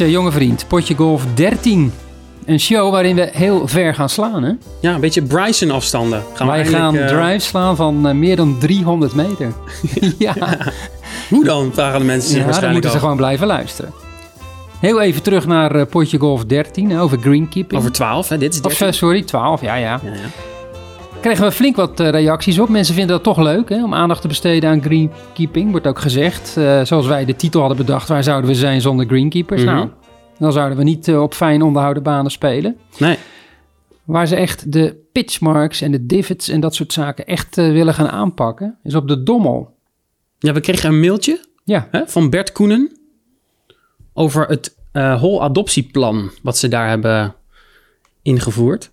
is, jonge vriend, Potje Golf 13. Een show waarin we heel ver gaan slaan, hè? Ja, een beetje Bryson afstanden. Gaan we Wij gaan eindelijk, eh, drives slaan van eh, meer dan 300 meter. ja, Hoe dan, vragen de mensen zich ja dan waarschijnlijk moeten ze gewoon blijven luisteren. Heel even terug naar eh, Potje Golf 13, hè, over greenkeeping. Over 12, hè? Dit is Of 13. eh, sorry, 12, ja, ja. Ja, ja. Kregen we flink wat eh, reacties op. Mensen vinden dat toch leuk hè, om aandacht te besteden aan greenkeeping. Wordt ook gezegd. Eh, zoals wij de titel hadden bedacht, waar zouden we zijn zonder greenkeepers? Mhm. Nou, dan zouden we niet eh, op fijn onderhouden banen spelen. Nee, Waar ze echt de pitchmarks en de divots en dat soort zaken echt willen gaan aanpakken, is op de dommel. ja, we kregen een mailtje Ja, hè, van Bert Koenen over het whole adoptieplan wat ze daar hebben ingevoerd.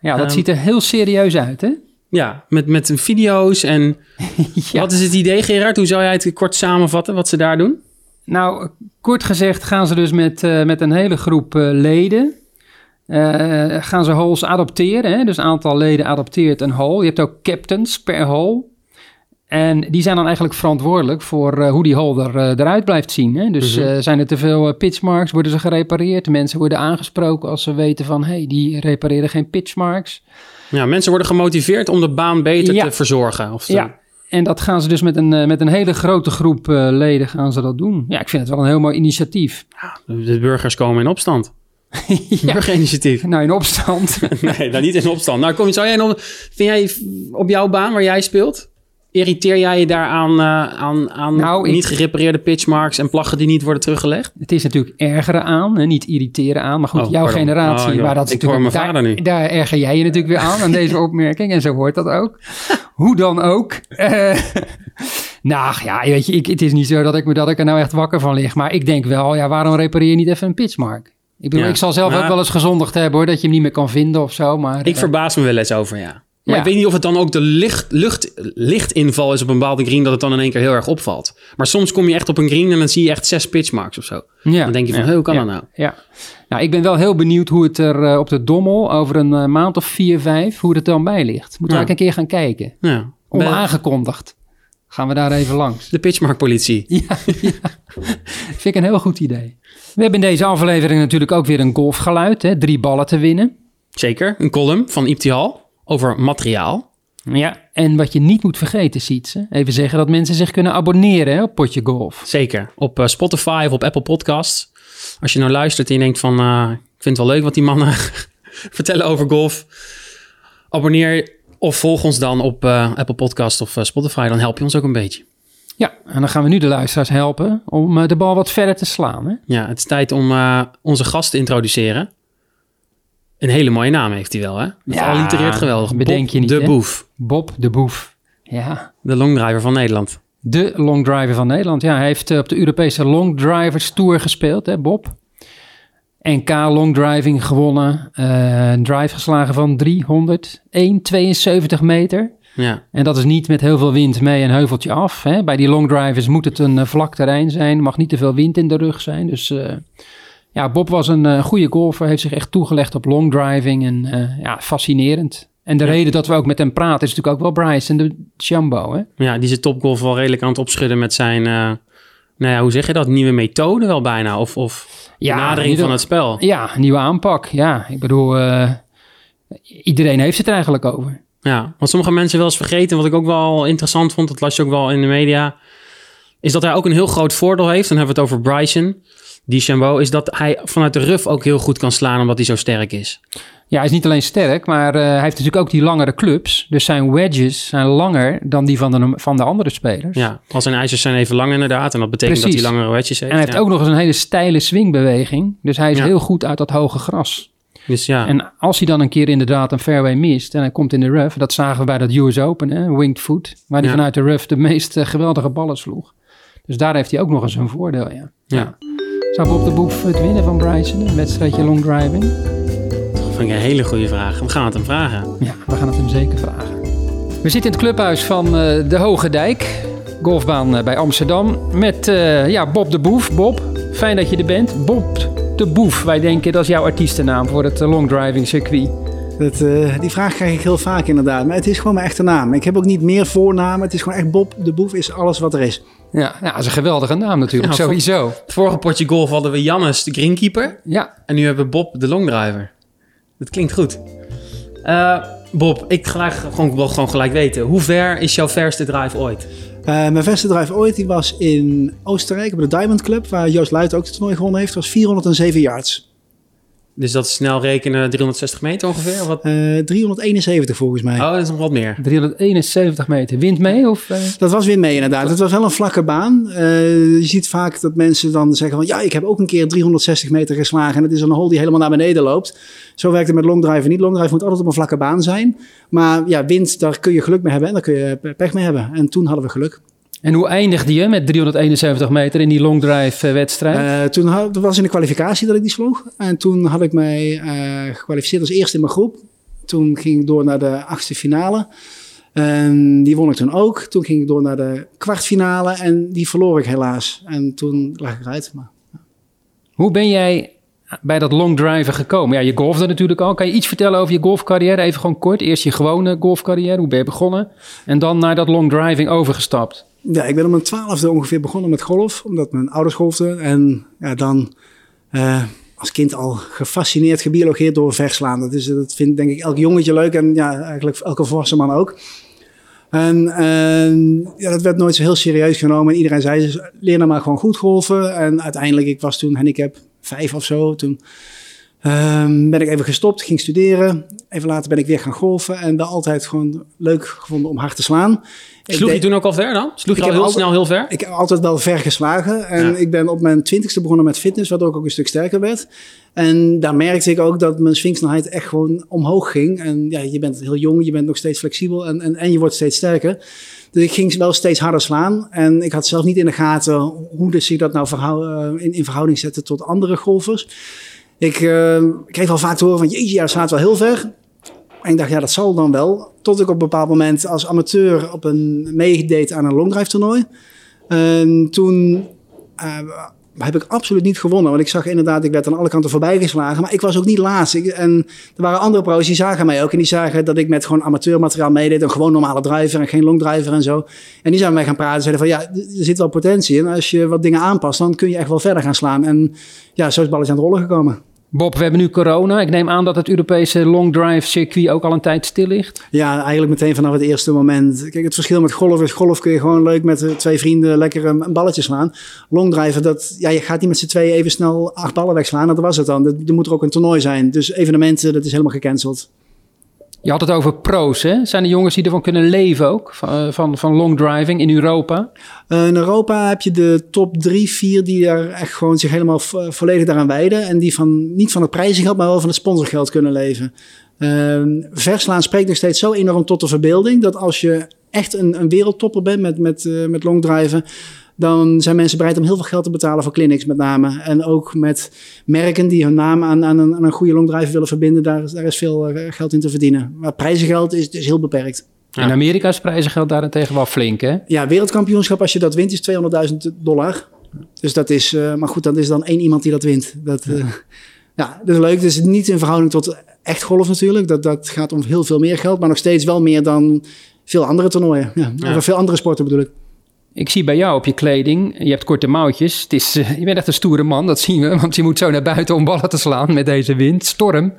Ja dat Ehm, ziet er heel serieus uit, hè? Ja, met, met video's en... Ja. Wat is het idee, Gerard? Hoe zou jij het kort samenvatten wat ze daar doen? Nou, kort gezegd gaan ze dus met, eh, met een hele groep eh, leden... eh, gaan ze holes adopteren. Hè? Dus een aantal leden adopteert een hole. Je hebt ook captains per hole. En die zijn dan eigenlijk verantwoordelijk voor eh, hoe die hole er, eh, eruit blijft zien. Hè? Dus Mhm. eh, zijn er te veel pitchmarks, worden ze gerepareerd. Mensen worden aangesproken als ze weten van... hé, hey, die repareren geen pitchmarks. Ja, mensen worden gemotiveerd om de baan beter Ja. te verzorgen. Of te- Ja, en dat gaan ze dus met een, met een hele grote groep leden gaan ze dat doen. Ja, ik vind het wel een heel mooi initiatief. De burgers komen in opstand. ja. Burgerinitiatief. Nou, in opstand. Nee, nou niet in opstand. Nou, kom, zou jij nog, vind jij op jouw baan waar jij speelt, irriteer jij je daar aan, eh, aan, aan Nou, ik- niet gerepareerde pitchmarks en plaggen die niet worden teruggelegd? Het is natuurlijk ergeren aan, hè, niet irriteren aan. Maar goed, Oh, jouw pardon. generatie, Oh, waar dat is Ik hoor natuurlijk, mijn daar, vader nu. daar erger jij je natuurlijk weer aan, aan deze opmerking. En zo hoort dat ook. Hoe dan ook. Eh, nou ja, weet je, ik, het is niet zo dat ik, me, dat ik er nou echt wakker van lig. Maar ik denk wel, ja, waarom repareer je niet even een pitchmark? Ik bedoel, Ja. ik zal zelf ook wel eens gezondigd hebben hoor, dat je hem niet meer kan vinden of zo. Maar, Ik eh, verbaas me wel eens over, ja. Maar Ja. ik weet niet of het dan ook de licht, lucht, lichtinval is op een bepaalde green dat het dan in één keer heel erg opvalt. Maar soms kom je echt op een green en dan zie je echt zes pitchmarks of zo. ja, Dan denk je van, ja, hey, hoe kan dat nou? Ja, nou, ik ben wel heel benieuwd hoe het er eh, op de Dommel over een eh, maand of vier, vijf, hoe het er dan bij ligt. Moeten we een keer gaan kijken. Ja. Onaangekondigd. Gaan we daar even langs. De pitchmarkpolitie. Ja, ja. vind ik een heel goed idee. We hebben in deze aflevering natuurlijk ook weer een golfgeluid. Hè? Drie ballen te winnen. Zeker, een column van Ipti Hal over materiaal. Ja, en wat je niet moet vergeten, Sietse. Even zeggen dat mensen zich kunnen abonneren hè, op Potje Golf. Zeker. Op eh, Spotify of op Apple Podcasts. Als je nou luistert en je denkt van... eh, ik vind het wel leuk wat die mannen vertellen over golf. Abonneer of volg ons dan op eh, Apple Podcasts of Spotify. Dan help je ons ook een beetje. Ja, en dan gaan we nu de luisteraars helpen om de bal wat verder te slaan. Hè? Ja, het is tijd om onze gast te introduceren. Een hele mooie naam heeft hij wel, hè? Het Ja, allitereert geweldig. bedenk Bob je niet, De hè? Boef. Bob de Boef. Ja, De longdriver van Nederland. de longdriver van Nederland. Ja, hij heeft eh, op de Europese Longdrivers Tour gespeeld, hè Bob. NK longdriving gewonnen. eh, een drive geslagen van 301,72 meter. Ja, En dat is niet met heel veel wind mee een heuveltje af. Hè. Bij die longdrivers moet het een eh, vlak terrein zijn. mag niet te veel wind in de rug zijn. Dus eh, ja, Bob was een eh, goede golfer. Heeft zich echt toegelegd op longdriving. En eh, ja, fascinerend. En de reden dat we ook met hem praten is natuurlijk ook wel Bryce en de Chambo. Hè? ja die zit topgolf wel redelijk aan het opschudden met zijn... eh, nou ja, hoe zeg je dat? Nieuwe methode wel bijna. Of, of Ja, benadering van het spel. Ja, nieuwe aanpak. Ja, ik bedoel, iedereen heeft het er eigenlijk over. Ja, wat sommige mensen wel eens vergeten, wat ik ook wel interessant vond, dat las je ook wel in de media, is dat hij ook een heel groot voordeel heeft. Dan hebben we het over Bryson, die Chambeau, is dat hij vanuit de ruf ook heel goed kan slaan, omdat hij zo sterk is. Ja, hij is niet alleen sterk, maar eh, hij heeft natuurlijk ook die langere clubs. Dus zijn wedges zijn langer dan die van de, van de andere spelers. Ja, al zijn ijzers zijn even lang inderdaad, en dat betekent Precies. dat hij langere wedges heeft. En hij heeft ook nog eens een hele steile swingbeweging. Dus hij is Ja. heel goed uit dat hoge gras. Dus ja, En als hij dan een keer inderdaad een fairway mist en hij komt in de rough, dat zagen we bij dat US Open, hè, winged foot, waar hij Ja. vanuit de rough de meest eh, geweldige ballen sloeg. Dus daar heeft hij ook nog eens een voordeel, ja. ja. Zou Bob de Boef het winnen van Bryson, een wedstrijdje long driving? dat vind ik een hele goede vraag. We gaan het hem vragen. Ja, we gaan het hem zeker vragen. We zitten in het clubhuis van eh, de Hoge Dijk, golfbaan eh, bij Amsterdam, met eh, ja, Bob de Boef. Bob, fijn dat je er bent. Bob de Boef, wij denken dat is jouw artiestennaam voor het long driving circuit. Dat, eh, die vraag krijg ik heel vaak inderdaad. Maar het is gewoon mijn echte naam. Ik heb ook niet meer voornamen. Het is gewoon echt Bob de Boef is alles wat er is. Ja, ja, dat is een geweldige naam natuurlijk, Ja, sowieso. Het vorige potje golf hadden we Jannes, de greenkeeper. Ja, En nu hebben we Bob, de longdriver. Dat klinkt goed. Eh, Bob, ik graag gewoon, wil gewoon gelijk weten. Hoe ver is jouw verste drive ooit? Eh, mijn verste drive ooit die was in Oostenrijk op de Diamond Club. Waar Joost Luit ook het toernooi gewonnen heeft. Dat was 407 yards. Dus dat is snel rekenen 360 meter ongeveer? of Wat? Eh, 371 volgens mij. Oh, dat is nog wat meer. 371 meter. Wind mee of... eh? Dat was weer mee inderdaad. Het was wel een vlakke baan. Eh, je ziet vaak dat mensen dan zeggen van... ja, ik heb ook een keer 360 meter geslagen... en het is een hole die helemaal naar beneden loopt. Zo werkt het met longdrive niet. Longdrive moet altijd op een vlakke baan zijn. Maar ja, wind, daar kun je geluk mee hebben en daar kun je pech mee hebben. En toen hadden we geluk. En hoe eindigde je met 371 meter in die long drive eh, wedstrijd? Eh, toen had, was in de kwalificatie dat ik die sloeg. En toen had ik mij eh, gekwalificeerd als eerste in mijn groep. Toen ging ik door naar de achtste finale. En die won ik toen ook. Toen ging ik door naar de kwartfinale en die verloor ik helaas. En toen lag ik eruit. Maar Hoe ben jij bij dat long driven gekomen? Ja, je golfde natuurlijk al. Kan je iets vertellen over je golfcarrière? Even gewoon kort. Eerst je gewone golfcarrière. Hoe ben je begonnen? En dan naar dat long driving overgestapt. Ja, ik ben op mijn twaalfde ongeveer begonnen met golf, omdat mijn ouders golfden. En ja, dan eh, als kind al gefascineerd, gebiologeerd door verslaan. Dat, is, dat vindt denk ik elk jongetje leuk en ja, eigenlijk elke volwassen man ook. En ja, dat werd nooit zo heel serieus genomen. En iedereen zei, leer nou maar gewoon goed golfen. En uiteindelijk, ik was toen handicap vijf of zo. Toen ehm, ben ik even gestopt, ging studeren. Even later ben ik weer gaan golfen. En wel altijd gewoon leuk gevonden om hard te slaan. Ik Sloeg je toen ook al ver dan? Sloeg je Ik al heel altijd- snel heel ver? ik heb altijd wel ver geslagen. En Ja. ik ben op mijn twintigste begonnen met fitness, waardoor ik ook een stuk sterker werd. En daar merkte ik ook dat mijn swingsnelheid echt gewoon omhoog ging. En ja, je bent heel jong, je bent nog steeds flexibel en, en, en je wordt steeds sterker. Dus ik ging wel steeds harder slaan. En ik had zelf niet in de gaten hoe dus zich dat nou verhou- eh, in, in verhouding zette tot andere golfers. Ik eh, kreeg al vaak te horen van, jeetje, ja, dat slaat wel heel ver. En ik dacht, ja, dat zal dan wel. Tot ik op een bepaald moment als amateur op een meedeed aan een longdrive toernooi. En toen eh, heb ik absoluut niet gewonnen. Want ik zag inderdaad, ik werd aan alle kanten voorbij geslagen. Maar ik was ook niet laatst. En er waren andere pro's die zagen mij ook. En die zagen dat ik met gewoon amateurmateriaal meedeed. Een gewoon normale driver en geen longdriver en zo. En die zijn met mij gaan praten. Zeiden van ja, er zit wel potentie in. Als je wat dingen aanpast, dan kun je echt wel verder gaan slaan. En ja, zo is het balletje aan het rollen gekomen. Bob, we hebben nu corona. Ik neem aan dat het Europese long drive circuit ook al een tijd stil ligt. Ja, eigenlijk meteen vanaf het eerste moment. Kijk, het verschil met golf is, golf kun je gewoon leuk met eh, twee vrienden lekker een, een balletje slaan. Longdriven, dat, ja, je gaat niet met z'n tweeën even snel acht ballen wegslaan. Dat was het dan. Er moet er ook een toernooi zijn. Dus evenementen, dat is helemaal gecanceld. Je had het over pro's, hè? Zijn er jongens die ervan kunnen leven ook? Van, eh, van, van long driving in Europa? Eh, in Europa heb je de top drie, vier die daar echt gewoon zich helemaal vo- volledig daaraan wijden. En die van, niet van het prijzengeld, maar wel van het sponsorgeld kunnen leven. Ehm, verslaan spreekt nog steeds zo enorm tot de verbeelding. Dat als je echt een, een wereldtopper bent met, met, eh, met longdriven. Dan zijn mensen bereid om heel veel geld te betalen voor clinics met name. En ook met merken die hun naam aan, aan, een, aan een goede longdriver willen verbinden. Daar, is- daar is veel eh, geld in te verdienen. Maar prijzengeld is, is heel beperkt. Ja. In Amerika is prijzengeld daarentegen wel flink, hè? Ja, wereldkampioenschap, als je dat wint, is 200.000 dollar. Dus dat is, eh, maar goed, dat is dan één iemand die dat wint. Dat, eh, ja, dat is leuk. Dus niet in verhouding tot echt golf natuurlijk. Dat, dat gaat om heel veel meer geld, maar nog steeds wel meer dan veel andere toernooien. Ja, Ja. Of veel andere sporten bedoel ik. Ik zie bij jou op je kleding, je hebt korte mouwtjes. Het is, eh, je bent echt een stoere man, dat zien we. Want je moet zo naar buiten om ballen te slaan met deze wind, storm.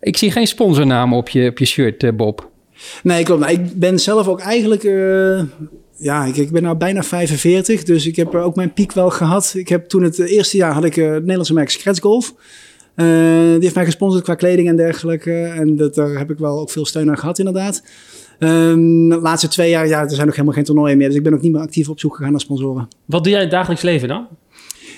Ik zie geen sponsornaam op je, op je shirt, eh, Bob. Nee, klopt. Nou, ik ben zelf ook eigenlijk... eh, ja, ik, ik ben nou bijna 45, dus ik heb ook mijn piek wel gehad. Ik heb toen het eerste jaar had ik het Nederlandse merk Scratch Golf. Die heeft mij gesponsord qua kleding en dergelijke. En dat, daar heb ik wel ook veel steun aan gehad, inderdaad. Ehm, de laatste twee jaar, ja, er zijn ook helemaal geen toernooien meer. Dus ik ben ook niet meer actief op zoek gegaan naar sponsoren. Wat doe jij in het dagelijks leven dan?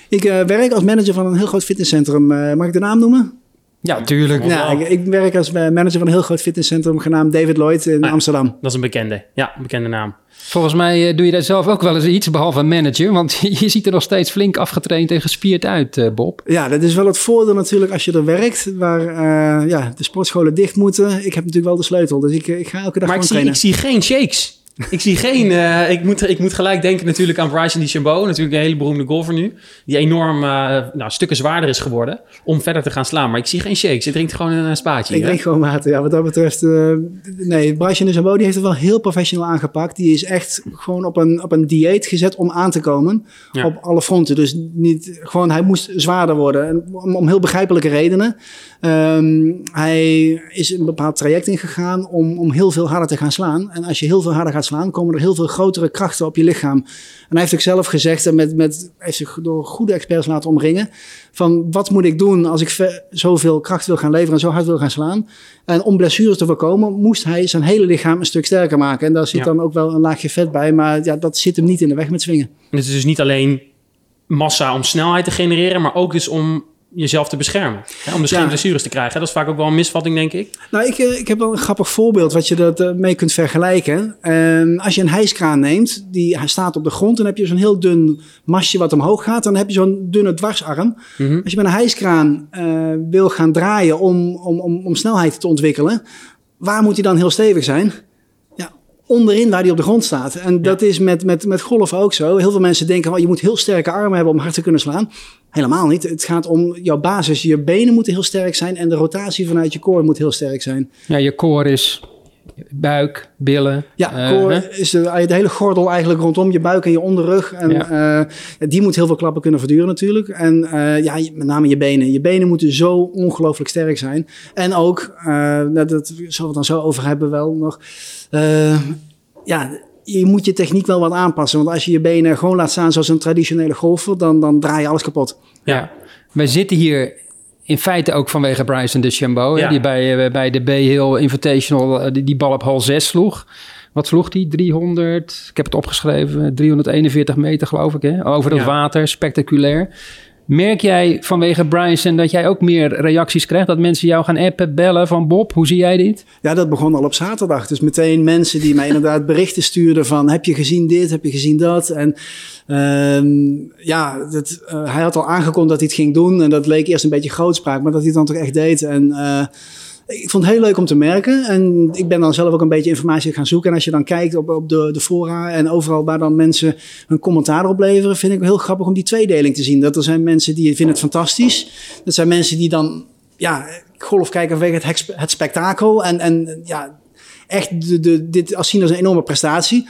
Ik eh, werk als manager van een heel groot fitnesscentrum. Eh, mag ik de naam noemen? Ja, tuurlijk. Ja, ik, ik werk als eh, manager van een heel groot fitnesscentrum genaamd David Lloyd in Ah. Amsterdam. Dat is een bekende. Ja, een bekende naam. Volgens mij eh, doe je daar zelf ook wel eens iets, behalve een manager. Want je ziet er nog steeds flink afgetraind en gespierd uit, eh, Bob. Ja, dat is wel het voordeel natuurlijk als je er werkt, waar eh, ja, de sportscholen dicht moeten. Ik heb natuurlijk wel de sleutel, dus ik, ik ga elke dag Maar ik zie, trainen. ik zie geen shakes. Ik zie geen... eh, ik, moet, ik moet gelijk denken natuurlijk aan Bryson DeChambeau. Natuurlijk een hele beroemde golfer nu. Die enorm eh, nou, stukken zwaarder is geworden om verder te gaan slaan. Maar ik zie geen shakes. Je drinkt gewoon een spaatje. Ik drink gewoon water. Ja, wat dat betreft. eh, nee, Bryson de Zambo die heeft het wel heel professioneel aangepakt. Die is echt gewoon op een, op een dieet gezet om aan te komen. Ja. Op alle fronten. Dus niet gewoon, hij moest zwaarder worden. En om, om heel begrijpelijke redenen. Ehm, hij is een bepaald traject ingegaan om, om heel veel harder te gaan slaan. En als je heel veel harder gaat slaan, komen er heel veel grotere krachten op je lichaam. En hij heeft ook zelf gezegd, en met, met, heeft zich door goede experts laten omringen. Van wat moet ik doen als ik ve- zoveel kracht wil gaan leveren en zo hard wil gaan slaan. En om blessures te voorkomen, moest hij zijn hele lichaam een stuk sterker maken. En daar zit Ja. dan ook wel een laagje vet bij. Maar ja, dat zit hem niet in de weg met swingen. En Het is dus niet alleen massa om snelheid te genereren, maar ook dus om jezelf te beschermen. Hè, om dus Ja. geen blessures te krijgen. Dat is vaak ook wel een misvatting, denk ik. Nou, ik, eh, ik heb wel een grappig voorbeeld wat je dat eh, mee kunt vergelijken. Ehm, als je een hijskraan neemt, die hij staat op de grond, dan heb je zo'n heel dun masje wat omhoog gaat. Dan heb je zo'n dunne dwarsarm. Mhm. Als je met een hijskraan eh, wil gaan draaien om, om, om, om snelheid te ontwikkelen, waar moet hij dan heel stevig zijn? Onderin waar hij op de grond staat. En dat is met, met, met golf ook zo. Heel veel mensen denken, oh, je moet heel sterke armen hebben om hard te kunnen slaan. Helemaal niet. Het gaat om jouw basis. Je benen moeten heel sterk zijn en de rotatie vanuit je core moet heel sterk zijn. Ja, je core is buik, billen. Ja, eh, core is de, de hele gordel eigenlijk rondom je buik en je onderrug. En Ja. eh, die moet heel veel klappen kunnen verduren natuurlijk. En eh, ja, met name je benen. Je benen moeten zo ongelooflijk sterk zijn. En ook, eh, nou, dat zullen we het dan zo over hebben wel nog. Eh, ja, je moet je techniek wel wat aanpassen. Want als je je benen gewoon laat staan zoals een traditionele golfer, dan, dan draai je alles kapot. Ja. Wij zitten hier in feite ook vanwege Bryson DeChambeau. hè, Ja. Die bij, eh, bij de B-Hill Invitational eh, die, die bal op hal 6 sloeg. Wat sloeg die? 300, ik heb het opgeschreven, 341 meter geloof ik. Hè? Over het Ja. water, spectaculair. Merk jij vanwege Bryson dat jij ook meer reacties krijgt? Dat mensen jou gaan appen, bellen van Bob, hoe zie jij dit? Ja, dat begon al op zaterdag. Dus meteen mensen die mij inderdaad berichten stuurden van... heb je gezien dit, heb je gezien dat? En ehm, ja, dat, eh, hij had al aangekondigd dat hij het ging doen. En dat leek eerst een beetje grootspraak, maar dat hij het dan toch echt deed. En eh, ik vond het heel leuk om te merken. En ik ben dan zelf ook een beetje informatie gaan zoeken. En als je dan kijkt op, op de, de fora en overal waar dan mensen hun commentaar op leveren... vind ik heel grappig om die tweedeling te zien. Dat er zijn mensen die vinden het fantastisch. Dat zijn mensen die dan ja, golf kijken vanwege het, het spektakel. En, en ja, echt de, de, dit als zien als een enorme prestatie.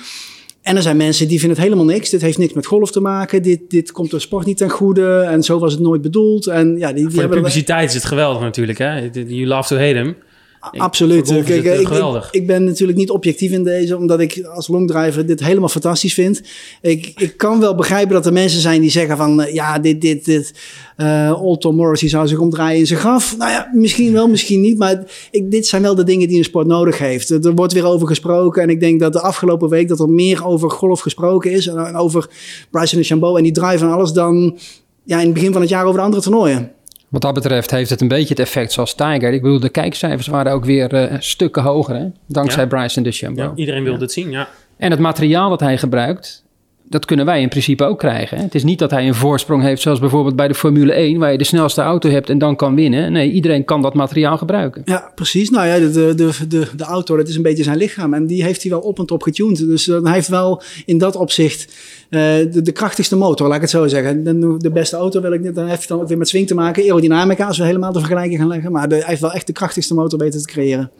En er zijn mensen die vinden het helemaal niks. Dit heeft niks met golf te maken. Dit, dit komt de sport niet ten goede. En zo was het nooit bedoeld. En ja, die, die Voor de hebben publiciteit is het geweldig natuurlijk. Hè? You love to hate him. Absoluut. Kijk, het, ik, ik, ben natuurlijk niet objectief in deze, omdat ik als longdriver dit helemaal fantastisch vind. Ik, ik kan wel begrijpen dat er mensen zijn die zeggen van, eh, ja, dit, dit, dit, eh Old Tom Morris die zou zich omdraaien in zijn graf. Nou ja, misschien wel, misschien niet, maar ik, dit zijn wel de dingen die een sport nodig heeft. Er wordt weer over gesproken en ik denk dat de afgelopen week dat er meer over golf gesproken is en, en over Bryson de Chambeau en die drive en alles dan ja, in het begin van het jaar over de andere toernooien. Wat dat betreft heeft het een beetje het effect zoals Tiger. Ik bedoel, de kijkcijfers waren ook weer eh, stukken hoger, hè? dankzij Ja. Bryson DeChambeau. Ja, iedereen wil dit zien, ja. En het materiaal dat hij gebruikt, dat kunnen wij in principe ook krijgen. Het is niet dat hij een voorsprong heeft, zoals bijvoorbeeld bij de Formule 1, waar je de snelste auto hebt en dan kan winnen. Nee, iedereen kan dat materiaal gebruiken. Ja, precies. Nou ja, de, de, de, de, auto, dat is een beetje zijn lichaam. En die heeft hij wel op en top getuned. Dus eh, hij heeft wel in dat opzicht eh, de, krachtigste motor, laat ik het zo zeggen. De, de beste auto wil ik niet. Dan heeft dan ook weer met swing te maken. Aerodynamica, als we helemaal de vergelijking gaan leggen. Maar hij heeft wel echt de krachtigste motor weten te creëren.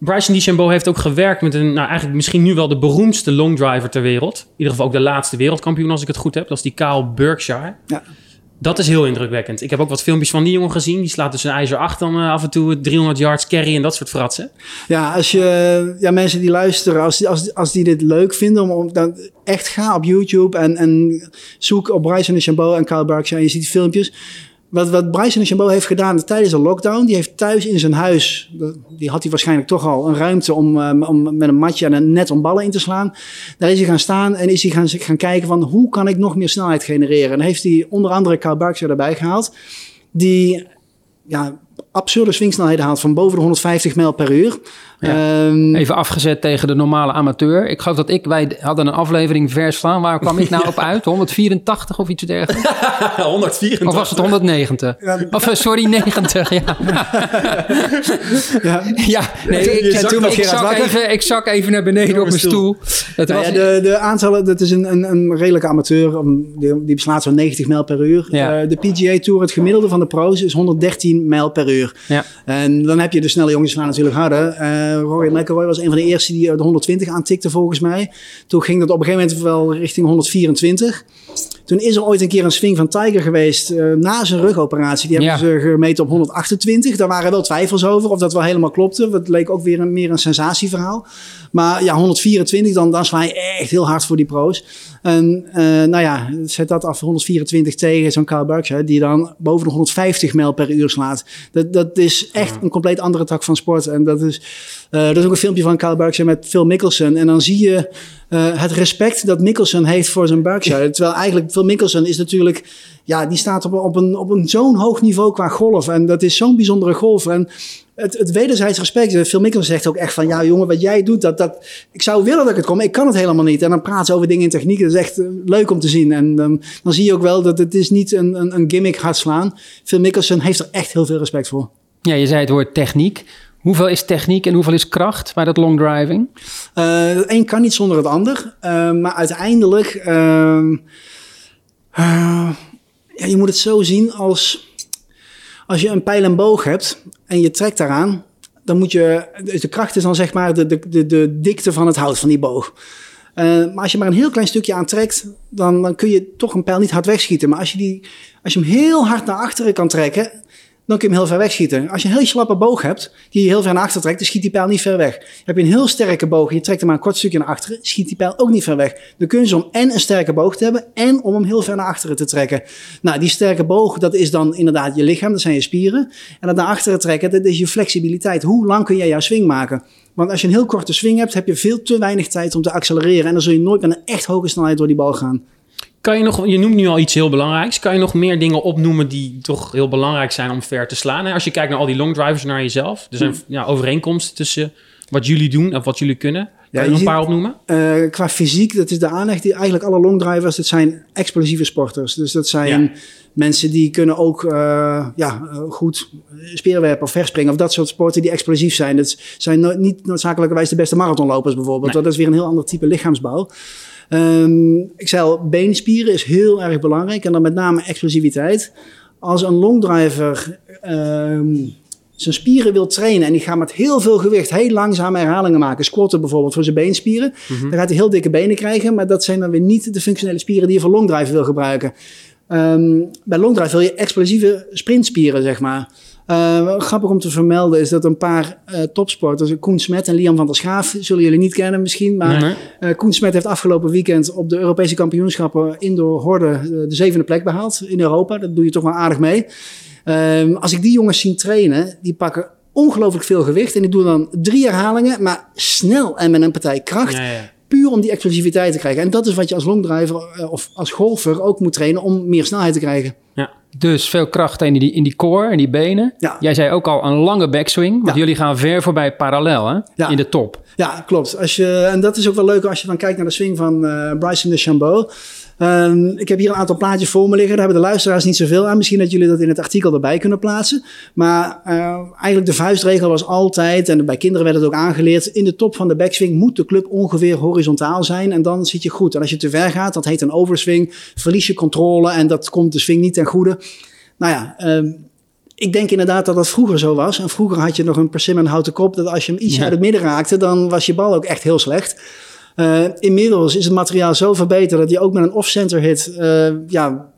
Bryson DeChambeau heeft ook gewerkt met een, nou eigenlijk misschien nu wel de beroemdste longdriver ter wereld. In ieder geval ook de laatste wereldkampioen als ik het goed heb. Dat is die Kyle Berkshire. Ja. Dat is heel indrukwekkend. Ik heb ook wat filmpjes van die jongen gezien. Die slaat dus een ijzer 8 dan eh, af en toe 300 yards carry en dat soort fratsen. Ja, als je, ja, mensen die luisteren, als die, als, als die dit leuk vinden, om, dan echt ga op YouTube en, en zoek op Bryson de Chambeau en Kyle Berkshire en je ziet filmpjes. Wat, wat Bryson Chambeau heeft gedaan tijdens de lockdown, die heeft thuis in zijn huis, die had hij waarschijnlijk toch al, een ruimte om, um, om met een matje en een net om ballen in te slaan. Daar is hij gaan staan en is hij gaan, gaan kijken van hoe kan ik nog meer snelheid genereren. En heeft hij onder andere Berkshire erbij gehaald, die ja, absurde swingsnelheden haalt van boven de 150 mijl per uur. Ja. Ehm, Even afgezet tegen de normale amateur. Ik geloof dat ik, wij hadden een aflevering vers slaan. Waar kwam ik nou op uit? 184 of iets dergelijks? 184. Of was het 190? Of eh, sorry, 90. Ja, ja. ja nee, ik, zakt ik, zak wakker. even, ik zak even naar beneden op mijn stoel. Het Nou was, ja, de, de aantallen, dat is een, een, een redelijke amateur. Die, die beslaat zo'n 90 mijl per uur. Ja. Eh, de PGA Tour, het gemiddelde van de pro's, is 113 mijl per uur. Ja. En dan heb je de snelle jongens slaan natuurlijk harder. Eh Rory McIlroy was een van de eerste die de 120 aantikte volgens mij. Toen ging dat op een gegeven moment wel richting 124. Toen is er ooit een keer een swing van Tiger geweest eh, na zijn rugoperatie. Die hebben Ja. ze gemeten op 128. Daar waren wel twijfels over of dat wel helemaal klopte. Dat leek ook weer een, meer een sensatieverhaal. Maar ja, 124, dan, dan je echt heel hard voor die pro's. En eh, nou ja, zet dat af 124 tegen zo'n Carl Berkshire, die dan boven de 150 mijl per uur slaat. Dat, dat is echt een compleet andere tak van sport. En dat is, eh er is ook een filmpje van Carl Berkshire met Phil Mickelson. En dan zie je eh, het respect dat Mickelson heeft voor zijn Berkshire. Terwijl eigenlijk Phil Mickelson is natuurlijk, ja, die staat op, op een, op een zo'n hoog niveau qua golf. En dat is zo'n bijzondere golf. En het, het wederzijds respect. eh, Phil Mickelson zegt ook echt van, ja jongen, wat jij doet, dat, dat, ik zou willen dat ik het kom, maar ik kan het helemaal niet. En dan praat ze over dingen in techniek. Dat is echt eh, leuk om te zien. En dan, dan zie je ook wel dat het is niet een, een, een gimmick hard slaan. Phil Mickelson heeft er echt heel veel respect voor. ja, je zei het woord techniek. Hoeveel is techniek en hoeveel is kracht bij dat long driving? Eh, het een kan niet zonder het ander. Eh, maar uiteindelijk, ehm, eh, ja, je moet het zo zien als, als je een pijl en boog hebt en je trekt daaraan, dan moet je, de kracht is dan zeg maar de, de, de, de dikte van het hout van die boog. Eh, maar als je maar een heel klein stukje aantrekt, dan, dan kun je toch een pijl niet hard wegschieten. Maar als je, die, als je hem heel hard naar achteren kan trekken, dan kun je hem heel ver wegschieten. Als je een heel slappe boog hebt, die je heel ver naar achter trekt, dan schiet die pijl niet ver weg. Heb je een heel sterke boog en je trekt hem maar een kort stukje naar achteren, schiet die pijl ook niet ver weg. Dan kun je om en een sterke boog te hebben en om hem heel ver naar achteren te trekken. Nou, die sterke boog, dat is dan inderdaad je lichaam, dat zijn je spieren. En dat naar achteren trekken, dat is je flexibiliteit. Hoe lang kun jij jouw swing maken? Want als je een heel korte swing hebt, heb je veel te weinig tijd om te accelereren. En dan zul je nooit met een echt hoge snelheid door die bal gaan. Kan je nog, je noemt nu al iets heel belangrijks. Kan je nog meer dingen opnoemen die toch heel belangrijk zijn om ver te slaan? Als je kijkt naar al die long drivers naar jezelf, er zijn ja, overeenkomsten tussen wat jullie doen en wat jullie kunnen. Kan Ja, je je een paar opnoemen? Eh, qua fysiek, dat is de aanleg die eigenlijk alle longdrivers, dat zijn explosieve sporters. Dus dat zijn Ja. mensen die kunnen ook eh, ja, eh, goed speerwerpen of verspringen of dat soort sporten die explosief zijn. Dat zijn no- niet noodzakelijkerwijs de beste marathonlopers bijvoorbeeld. Nee. Dat is weer een heel ander type lichaamsbouw. Ehm, ik zei al, beenspieren is heel erg belangrijk en dan met name explosiviteit. Als een longdriver ehm, zijn spieren wil trainen en die gaat met heel veel gewicht heel langzaam herhalingen maken, squatten bijvoorbeeld voor zijn beenspieren, dan gaat hij heel dikke benen krijgen, maar dat zijn dan weer niet de functionele spieren die je voor longdrive wil gebruiken. Ehm, bij longdrive wil je explosieve sprintspieren, zeg maar. Eh, grappig om te vermelden is dat een paar eh, topsporters, Koen Smet en Liam van der Schaaf, zullen jullie niet kennen misschien, maar Nee. eh, Koen Smet heeft afgelopen weekend op de Europese kampioenschappen indoor horde de zevende plek behaald in Europa. Dat doe je toch wel aardig mee. Ehm, als ik die jongens zie trainen, die pakken ongelooflijk veel gewicht en die doen dan drie herhalingen, maar snel en met een partij kracht. Ja, ja. Puur om die explosiviteit te krijgen. En dat is wat je als longdriver eh, of als golfer ook moet trainen om meer snelheid te krijgen. ja. Dus veel kracht in die, in die core en die benen. Ja. Jij zei ook al een lange backswing. Want Ja. jullie gaan ver voorbij parallel hè? Ja. in de top. Ja, klopt. Als je, en dat is ook wel leuk als je dan kijkt naar de swing van eh Bryson DeChambeau. Ehm, ik heb hier een aantal plaatjes voor me liggen. Daar hebben de luisteraars niet zoveel aan. Misschien dat jullie dat in het artikel erbij kunnen plaatsen. Maar eh, eigenlijk de vuistregel was altijd, en bij kinderen werd het ook aangeleerd, in de top van de backswing moet de club ongeveer horizontaal zijn en dan zit je goed. En als je te ver gaat, dat heet een overswing, verlies je controle en dat komt de swing niet ten goede. Nou ja, ehm, ik denk inderdaad dat dat vroeger zo was. En vroeger had je nog een persimmon houten kop. Dat als je hem iets Ja. uit het midden raakte, dan was je bal ook echt heel slecht. Eh, inmiddels is het materiaal zo verbeterd dat je ook met een off-center hit eh, ja,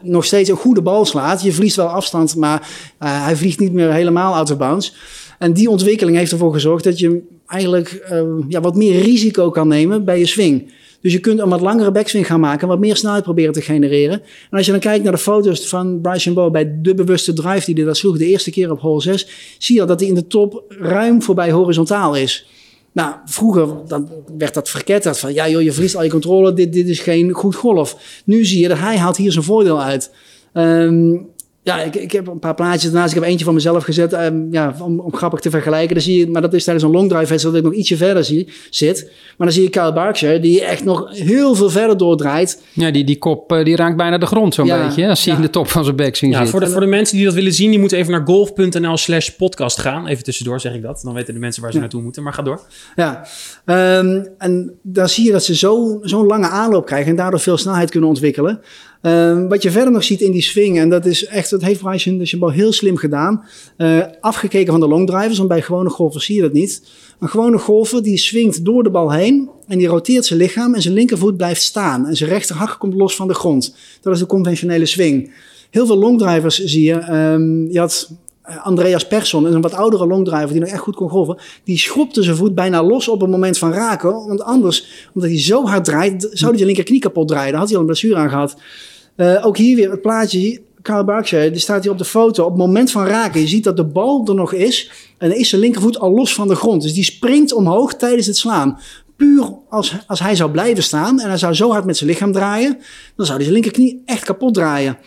nog steeds een goede bal slaat. Je verliest wel afstand, maar eh, hij vliegt niet meer helemaal out of bounds. En die ontwikkeling heeft ervoor gezorgd dat je eigenlijk ja, wat meer risico kan nemen bij je swing. Dus je kunt een wat langere backswing gaan maken, wat meer snelheid proberen te genereren. En als je dan kijkt naar de foto's van Bryson Bow bij de bewuste drive die hij dat sloeg de eerste keer op hole 6, zie je dat hij in de top ruim voorbij horizontaal is. Nou, vroeger dan werd dat verketterd van ja joh, je verliest al je controle, dit, dit is geen goed golf. Nu zie je dat hij haalt hier zijn voordeel uit. Ehm, Ja, ik, ik heb een paar plaatjes ernaast. Ik heb eentje van mezelf gezet ehm, ja, om, om grappig te vergelijken. Dan zie je, maar dat is tijdens een long drive dat ik nog ietsje verder zie, zit. Maar dan zie je Kyle Berkshire, die echt nog heel veel verder doordraait. Ja, die, die kop eh, die raakt bijna de grond zo'n Ja, beetje. hè, Als zie je ja. in de top van zijn bek zien Ja, zitten. voor de, voor de mensen die dat willen zien, die moeten even naar golf.nl slash podcast gaan. Even tussendoor zeg ik dat. Dan weten de mensen waar ze Ja. naartoe moeten. Maar ga door. Ja, Ehm, en dan zie je dat ze zo- zo'n lange aanloop krijgen en daardoor veel snelheid kunnen ontwikkelen. Ehm, wat je verder nog ziet in die swing, en dat is echt, dat heeft Bryson DeChambeau heel slim gedaan. Eh, afgekeken van de longdrivers, want bij gewone golfers zie je dat niet. Een gewone golfer die swingt door de bal heen en die roteert zijn lichaam en zijn linkervoet blijft staan. En zijn rechterhak komt los van de grond. Dat is de conventionele swing. Heel veel longdrivers zie je. ehm, je had eh, Andreas Persson, een wat oudere longdriver die nog echt goed kon golven. Die schopte zijn voet bijna los op het moment van raken. Want anders, omdat hij zo hard draait, zou hij zijn linkerknie kapot draaien. Daar had hij al een blessure aan gehad. Eh, ook hier weer het plaatje. Carl Berkshire, die staat hier op de foto. Op het moment van raken, je ziet dat de bal er nog is. En dan is zijn linkervoet al los van de grond. Dus die springt omhoog tijdens het slaan. Puur als, als hij zou blijven staan en hij zou zo hard met zijn lichaam draaien, dan zou hij zijn linkerknie echt kapot draaien.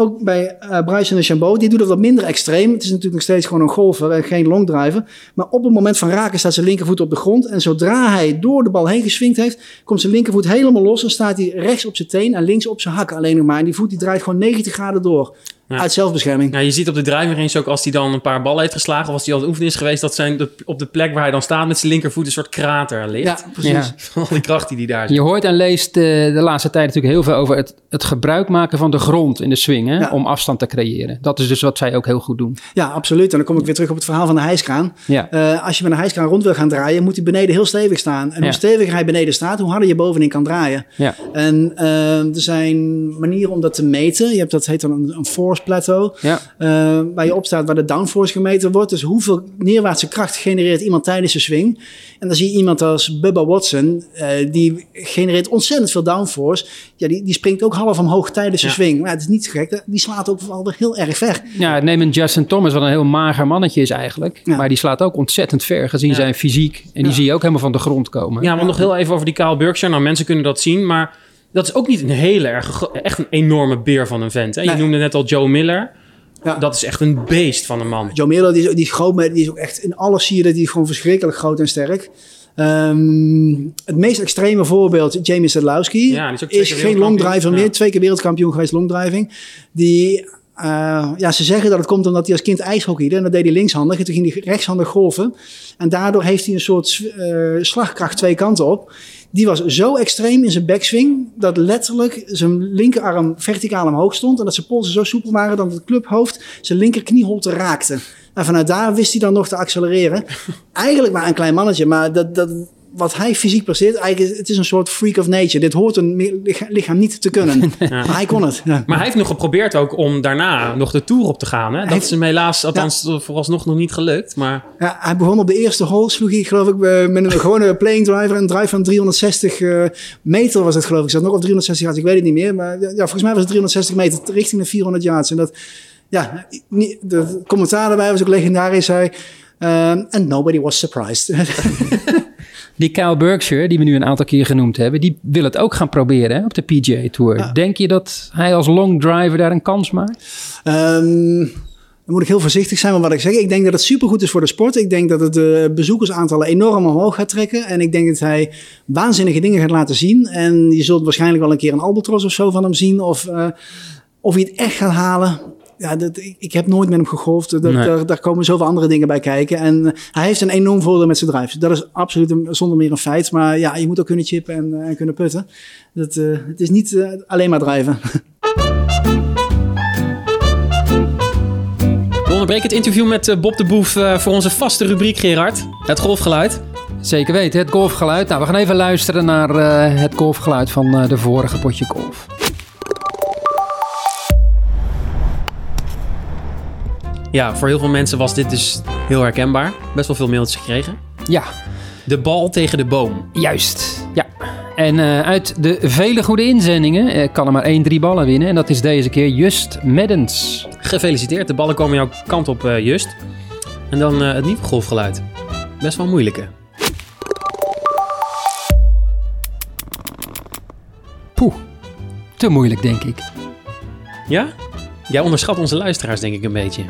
Ook bij eh Bryson de Chambeau, die doet het wat minder extreem. Het is natuurlijk nog steeds gewoon een golfer en geen longdriver. Maar op het moment van raken staat zijn linkervoet op de grond. En zodra hij door de bal heen geswingd heeft, komt zijn linkervoet helemaal los. En staat hij rechts op zijn teen en links op zijn hak alleen nog maar. En die voet die draait gewoon 90 graden door. Ja. Uit zelfbescherming. Nou, je ziet op de driving range ook als hij dan een paar ballen heeft geslagen... of als hij al het oefenen is geweest... dat zijn de, op de plek waar hij dan staat met zijn linkervoet... een soort krater ligt. Ja, precies. Ja. Van al die kracht die hij daar zit. Je hoort en leest eh, de laatste tijd natuurlijk heel veel over het, het gebruik maken van de grond in de swing. Hè, Ja. Om afstand te creëren. Dat is dus wat zij ook heel goed doen. Ja, absoluut. En dan kom ik weer terug op het verhaal van de hijskraan. Ja. Eh, als je met een hijskraan rond wil gaan draaien, moet hij beneden heel stevig staan. En Ja. hoe steviger hij beneden staat, hoe harder je bovenin kan draaien. Ja. En eh, er zijn manieren om dat te meten. Je hebt dat heet dan een, een force plateau. Ja. eh, waar je op staat waar de downforce gemeten wordt. Dus hoeveel neerwaartse kracht genereert iemand tijdens de swing. En dan zie je iemand als Bubba Watson. eh, die genereert ontzettend veel downforce. Ja, die, die springt ook half omhoog tijdens de Ja. swing. Maar het is niet zo gek. Die slaat ook wel heel erg ver. Ja, neem een Justin Thomas, wat een heel mager mannetje is eigenlijk. Ja. Maar die slaat ook ontzettend ver gezien Ja. zijn fysiek. En die Ja. zie je ook helemaal van de grond komen. Ja, maar nog heel even over die Kyle Berkshire. Nou, mensen kunnen dat zien, maar dat is ook niet een hele erg... Echt een enorme beer van een vent. Hè? Je Nee. noemde net al Joe Miller. Ja. Dat is echt een beest van een man. Joe Miller, die is, die is groot, maar die is ook echt in alles zie je dat hij gewoon verschrikkelijk groot en sterk. Ehm, het meest extreme voorbeeld, Jamie Sadlowski, Ja, die is is geen longdriver Ja. meer. Twee keer wereldkampioen geweest longdriving. Die, eh, ja, ze zeggen dat het komt omdat hij als kind ijshockeyde. En dat deed hij linkshandig. En toen ging hij rechtshandig golven. En daardoor heeft hij een soort eh, slagkracht twee kanten op. Die was zo extreem in zijn backswing dat letterlijk zijn linkerarm verticaal omhoog stond. En dat zijn polsen zo soepel waren dat het clubhoofd zijn linkerknieholte raakte. En vanuit daar wist hij dan nog te accelereren. Eigenlijk maar een klein mannetje, maar dat, dat, wat hij fysiek presteert, eigenlijk is, het is een soort freak of nature. Dit hoort een lichaam niet te kunnen. Maar hij kon het. Ja. Maar hij heeft nog geprobeerd ook om daarna nog de Tour op te gaan. Hè? Dat heeft- is hem helaas, althans vooralsnog nog niet gelukt. Maar Ja, hij begon op de eerste hole, sloeg hij geloof ik eh, met een gewone playing driver. Een drive van 360 eh, meter was het geloof ik. Ik zat nog op 360 yards, ik weet het niet meer. Maar ja, volgens mij was het 360 meter richting de 400 yards. En dat, ja, niet- de commentaar erbij was ook legendarisch. Hij, ehm, and nobody was surprised. Die Kyle Berkshire, die we nu een aantal keer genoemd hebben, die wil het ook gaan proberen hè, op de PGA Tour. Ja. Denk je dat hij als long driver daar een kans maakt? Ehm, dan moet ik heel voorzichtig zijn met wat ik zeg. Ik denk dat het supergoed is voor de sport. Ik denk dat het de bezoekersaantallen enorm omhoog gaat trekken. En ik denk dat hij waanzinnige dingen gaat laten zien. En je zult waarschijnlijk wel een keer een albatros of zo van hem zien. Of, eh, of hij het echt gaat halen. Ja, dat, ik, ik heb nooit met hem gegolfd. Dat, Nee. daar, daar komen zoveel andere dingen bij kijken. En eh, hij heeft een enorm voordeel met zijn drives. Dat is absoluut een, zonder meer een feit. Maar ja, je moet ook kunnen chippen en, eh, en kunnen putten. Dat, eh, het is niet alleen maar drijven. we onderbreken het interview met Bob de Boef eh, voor onze vaste rubriek, Gerard. Het golfgeluid. Zeker weten, het golfgeluid. Nou, we gaan even luisteren naar eh, het golfgeluid van eh, de vorige potje golf. Ja, voor heel veel mensen was dit dus heel herkenbaar. Best wel veel mailtjes gekregen. Ja, De bal tegen de boom. juist. Ja. En eh, uit de vele goede inzendingen eh, kan er maar één drie ballen winnen. En dat is deze keer Just Maddens. Gefeliciteerd, de ballen komen jouw kant op, eh, Just. En dan het nieuwe golfgeluid. Best wel moeilijke. Poeh, te moeilijk denk ik. Ja? Jij onderschat onze luisteraars denk ik een beetje.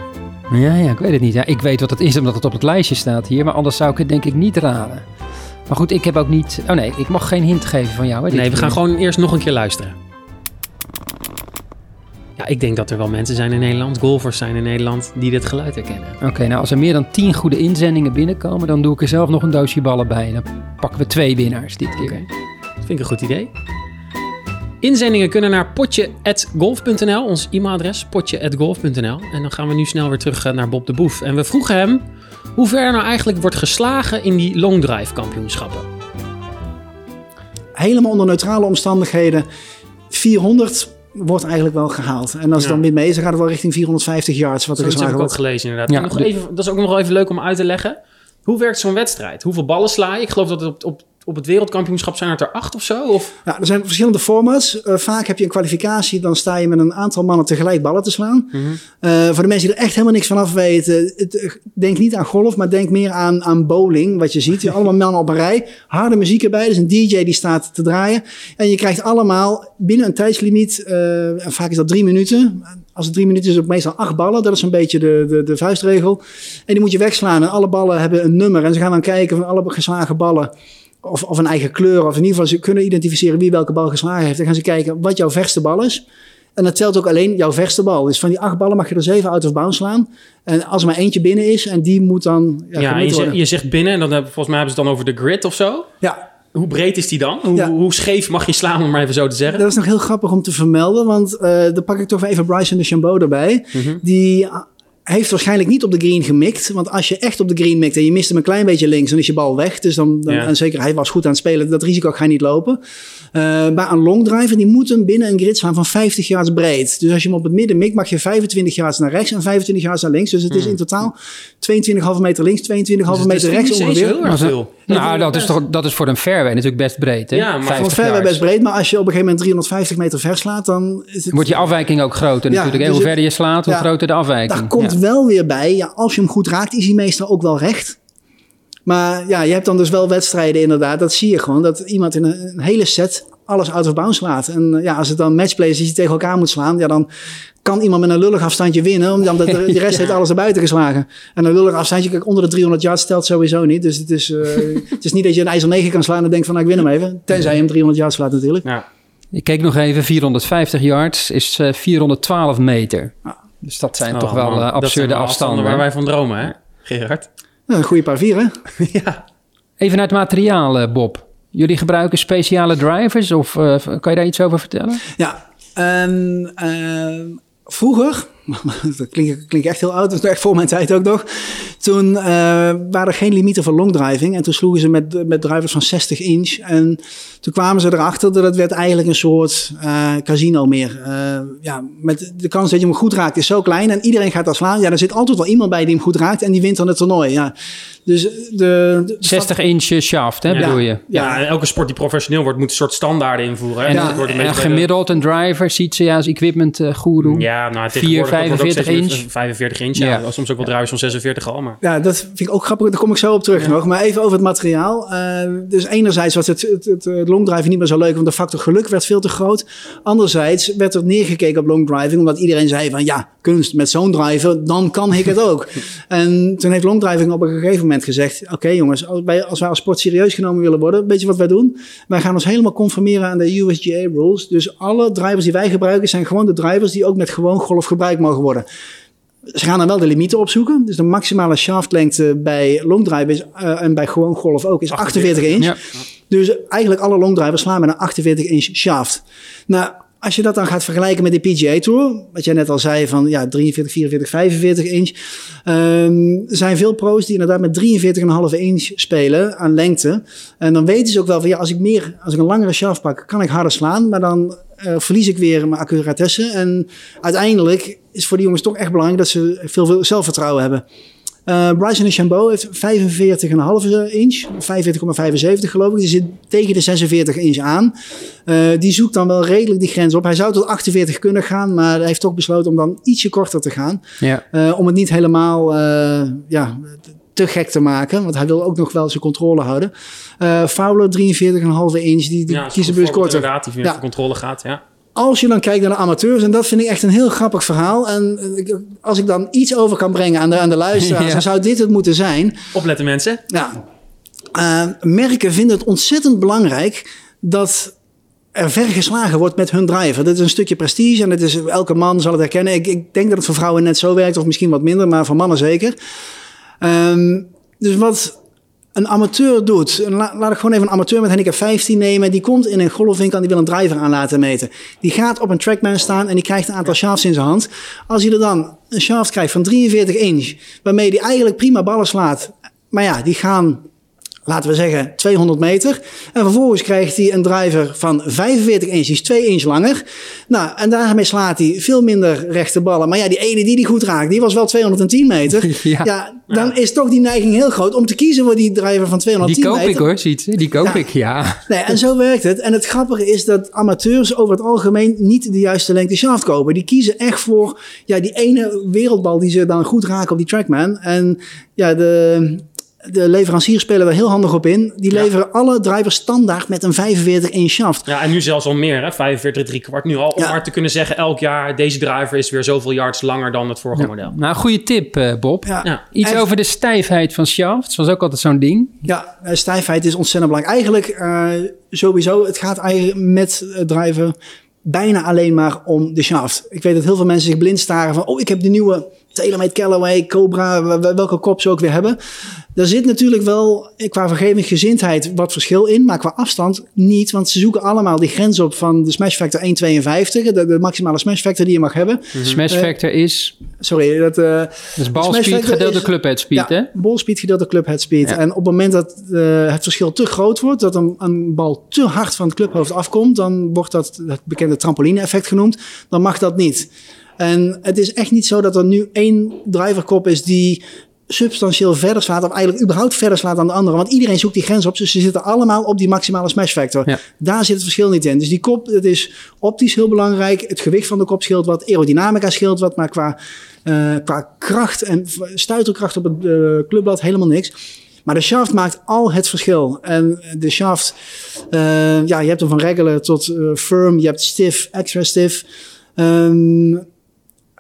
Ja, ja, ik weet het niet. Ja, ik weet wat het is omdat het op het lijstje staat hier, maar anders zou ik het denk ik niet raden. Maar goed, ik heb ook niet... Oh nee, ik mag geen hint geven van jou. Hè, Nee, we keer. gaan gewoon eerst nog een keer luisteren. Ja, ik denk dat er wel mensen zijn in Nederland, golfers zijn in Nederland, die dit geluid herkennen. Oké, nou als er meer dan tien goede inzendingen binnenkomen, dan doe ik er zelf nog een doosje ballen bij. En dan pakken we twee winnaars dit keer. Oké. Dat vind ik een goed idee. Inzendingen kunnen naar potje.golf.nl, ons e-mailadres potje.golf.nl. En dan gaan we nu snel weer terug eh, naar Bob de Boef. En we vroegen hem hoe ver er nou eigenlijk wordt geslagen in die long drive kampioenschappen. Helemaal onder neutrale omstandigheden. 400 wordt eigenlijk wel gehaald. En als het dan weer mee is, dan gaat het wel richting 450 yards wat er Zoiets heb ik ook gelezen inderdaad. Ja, En nog de- even, dat is ook nog wel even leuk om uit te leggen. Hoe werkt zo'n wedstrijd? Hoeveel ballen sla je? Ik geloof dat het op, op, op het wereldkampioenschap zijn het er acht of zo. Of... Ja, er zijn verschillende formats. Eh, vaak heb je een kwalificatie, dan sta je met een aantal mannen tegelijk ballen te slaan. Mhm. Eh, voor de mensen die er echt helemaal niks van af weten, het, eh, denk niet aan golf, maar denk meer aan, aan bowling. Wat je ziet, je allemaal mannen op een rij, harde muziek erbij, dus een DJ die staat te draaien. En je krijgt allemaal binnen een tijdslimiet, en vaak is dat drie minuten. Als het drie minuten is, is het meestal acht ballen. Dat is een beetje de, de, de vuistregel. En die moet je wegslaan. En alle ballen hebben een nummer. En ze gaan dan kijken van alle geslagen ballen. Of, of een eigen kleur. Of in ieder geval ze kunnen identificeren wie welke bal geslagen heeft. Dan gaan ze kijken wat jouw verste bal is. En dat telt ook alleen jouw verste bal. Dus van die acht ballen mag je er zeven out of bounds slaan. En als er maar eentje binnen is, en die moet dan ja, Ja, je, zegt, worden. je zegt binnen, en dan hebben, volgens mij hebben ze het dan over de grid of zo. Ja, Hoe breed is die dan? Hoe, Ja. hoe scheef mag je slaan, om maar even zo te zeggen? dat is nog heel grappig om te vermelden. Want eh dan pak ik toch even Bryson de Chambeau erbij. Mhm. Die heeft waarschijnlijk niet op de green gemikt. Want als je echt op de green mikt en je mist hem een klein beetje links, dan is je bal weg. Dus dan, dan Ja. en zeker hij was goed aan het spelen, dat risico ga je niet lopen. Eh, maar een long driver, die moet hem binnen een grid slaan van 50 yards breed. Dus als je hem op het midden mikt, mag je 25 yards naar rechts en 25 yards naar links. Dus het is in totaal 22,5 meter links, 22,5 Hmm. Dus meter rechts ongeveer. heel erg veel. Nou, dat is, toch, dat is voor een fairway natuurlijk best breed, hè? Ja, maar 50 Voor fairway yards. best breed, maar als je op een gegeven moment 350 meter verslaat, dan is het... Wordt je afwijking ook groter Ja, natuurlijk. dus hoe verder je slaat, hoe ja, groter de afwijking. Daar komt Ja. wel weer bij, ja, als je hem goed raakt, is hij meestal ook wel recht. Maar ja, je hebt dan dus wel wedstrijden inderdaad. Dat zie je gewoon, dat iemand in een, een hele set alles out of bounds slaat. En eh, ja, als het dan matchplay is die je tegen elkaar moet slaan, ja, dan kan iemand met een lullig afstandje winnen, omdat de, de rest heeft alles erbuiten geslagen. En een lullig afstandje, kijk, onder de 300 yards stelt sowieso niet. Dus het is, eh, het is niet dat je een ijzer 9 kan slaan en denkt van, nou, ik win hem even. Tenzij je hem 300 yards slaat natuurlijk. Ja. Ik keek nog even, 450 yards is eh, 412 meter. Dus dat zijn toch Oh, wel man. eh, absurde wel afstanden. waar wij van dromen, hè? Gerard. Ja, een goede paar vier, hè? ja. Even naar het materiaal, eh, Bob. Jullie gebruiken speciale drivers of eh, kan je daar iets over vertellen? Ja, en eh, vroeger, dat klinkt, klinkt echt heel oud, dat is echt voor mijn tijd ook nog. Toen eh, waren er geen limieten voor long driving. En toen sloegen ze met, met drivers van 60 inch. En toen kwamen ze erachter dat het werd eigenlijk een soort eh, casino meer. Eh, ja, met de kans dat je hem goed raakt is zo klein. En iedereen gaat daar slaan. Ja, er zit altijd wel iemand bij die hem goed raakt. En die wint dan het toernooi. Ja. Dus de, de, 60 inch shaft, hè, Ja. bedoel je? Ja, elke sport die professioneel wordt, moet een soort standaarden invoeren. hè? En, Ja, het wordt een en gemiddeld een driver ziet ze ja, als equipment guru. Ja, nou, 4, tegenwoordig dat wordt ook 45 steeds inch. meer 45 inch, ja. Ja. Soms ook wel drivers van 46 al, maar... Ja, dat vind ik ook grappig. Daar kom ik zo op terug nog. Maar even over het materiaal. Eh, dus enerzijds was het, het, het, het longdriving niet meer zo leuk, want de factor geluk werd veel te groot. Anderzijds werd er neergekeken op longdriving, omdat iedereen zei van ja, kunst met zo'n driver, dan kan ik het ook. en toen heeft longdriving op een gegeven moment gezegd, oké jongens, als wij, als wij als sport serieus genomen willen worden, weet je wat wij doen? Wij gaan ons helemaal conformeren aan de USGA rules. Dus alle drivers die wij gebruiken zijn gewoon de drivers die ook met gewoon golf gebruikt mogen worden. Ze gaan dan wel de limieten opzoeken. Dus de maximale shaftlengte bij longdrive is, eh, en bij gewoon golf ook is 48 inch. Ja. Dus eigenlijk alle longdrivers slaan met een 48 inch shaft. Nou, als je dat dan gaat vergelijken met de PGA Tour, wat jij net al zei van ja, 43, 44, 45 inch. ehm, zijn veel pro's die inderdaad met 43,5 inch spelen aan lengte. En dan weten ze ook wel van ja, als ik meer, als ik een langere shaft pak, kan ik harder slaan. Maar dan eh, verlies ik weer mijn accuratesse. En uiteindelijk is voor die jongens toch echt belangrijk dat ze veel, veel zelfvertrouwen hebben. Eh Bryson DeChambeau heeft 45,5 inch, 45,75 geloof ik. Die zit tegen de 46 inch aan. Eh, die zoekt dan wel redelijk die grens op. Hij zou tot 48 kunnen gaan, maar hij heeft toch besloten om dan ietsje korter te gaan. Ja. Eh, om het niet helemaal eh, ja, te gek te maken, want hij wil ook nog wel zijn controle houden. Eh Fowler 43,5 inch, die, die Ja, kiezen bewust korter. Inderdaad, die Ja. voor controle gaat, ja. Als je dan kijkt naar de amateurs, en dat vind ik echt een heel grappig verhaal. En eh, als ik dan iets over kan brengen aan de, aan de luisteraars, Ja. dan zou dit het moeten zijn. Opletten mensen. Ja, eh, merken vinden het ontzettend belangrijk dat er ver geslagen wordt met hun driver. Dat is een stukje prestige en het is, elke man zal het herkennen. Ik, ik denk dat het voor vrouwen net zo werkt, of misschien wat minder, maar voor mannen zeker. Ehm, dus wat een amateur doet, la- laat ik gewoon even een amateur met handicap 15 nemen, die komt in een golfwinkel en die wil een driver aan laten meten. Die gaat op een trackman staan en die krijgt een aantal shafts in zijn hand. Als hij er dan een shaft krijgt van 43 inch, waarmee hij eigenlijk prima ballen slaat, maar ja, die gaan laten we zeggen 200 meter. En vervolgens krijgt hij een driver van 45 inch, die is 2 inch langer. Nou, en daarmee slaat hij veel minder rechte ballen. Maar ja, die ene die die goed raakt, die was wel 210 meter. Ja. ja. dan is toch die neiging heel groot om te kiezen voor die driver van 210 Die koop meter. ik hoor, ziet Die koop Ja. ik, ja. Nee, en zo werkt het. En het grappige is dat amateurs over het algemeen niet de juiste lengte shaft kopen. Die kiezen echt voor ja, die ene wereldbal die ze dan goed raken op die trackman. En ja, de, de leveranciers spelen er heel handig op in. Die Ja. leveren alle drivers standaard met een 45 inch shaft. Ja, en nu zelfs al meer, hè? 45, drie kwart. Nu al om Ja. maar te kunnen zeggen, elk jaar, deze driver is weer zoveel yards langer dan het vorige model. Nou, goede tip, eh, Bob. Ja, Ja. Iets echt. over de stijfheid van shafts. was ook altijd zo'n ding. Ja, eh, stijfheid is ontzettend belangrijk. Eigenlijk eh, sowieso, het gaat eigenlijk met het driven bijna alleen maar om de shaft. Ik weet dat heel veel mensen zich blind staren van... oh, ik heb de nieuwe TaylorMade Callaway, Cobra, welke kop ze ook weer hebben. Daar zit natuurlijk wel eh, qua vergevingsgezindheid wat verschil in... maar qua afstand niet, want ze zoeken allemaal die grens op... van de smash factor 1,52, de, de maximale smash factor die je mag hebben. Smash Eh, factor is, Sorry, dat... eh, dus ball speed gedeeld door clubhead speed, hè? ja, ballspeed gedeeld door clubhead speed. Ja. En op het moment dat het verschil te groot wordt, dat een, een bal te hard van het clubhoofd afkomt, dan wordt dat het bekende trampoline-effect genoemd. Dan mag dat niet. En het is echt niet zo dat er nu één driverkop is die substantieel verder slaat, of eigenlijk überhaupt verder slaat dan de andere. Want iedereen zoekt die grens op, dus ze zitten allemaal op die maximale smash factor. Ja. Daar zit het verschil niet in. Dus die kop, het is optisch heel belangrijk. Het gewicht van de kop scheelt wat, aerodynamica scheelt wat, maar qua, eh, qua kracht en stuiterkracht op het eh, clubblad helemaal niks. Maar de shaft maakt al het verschil. En de shaft, eh, ja, je hebt hem van regular tot firm, je hebt stiff, extra stiff. Ehm,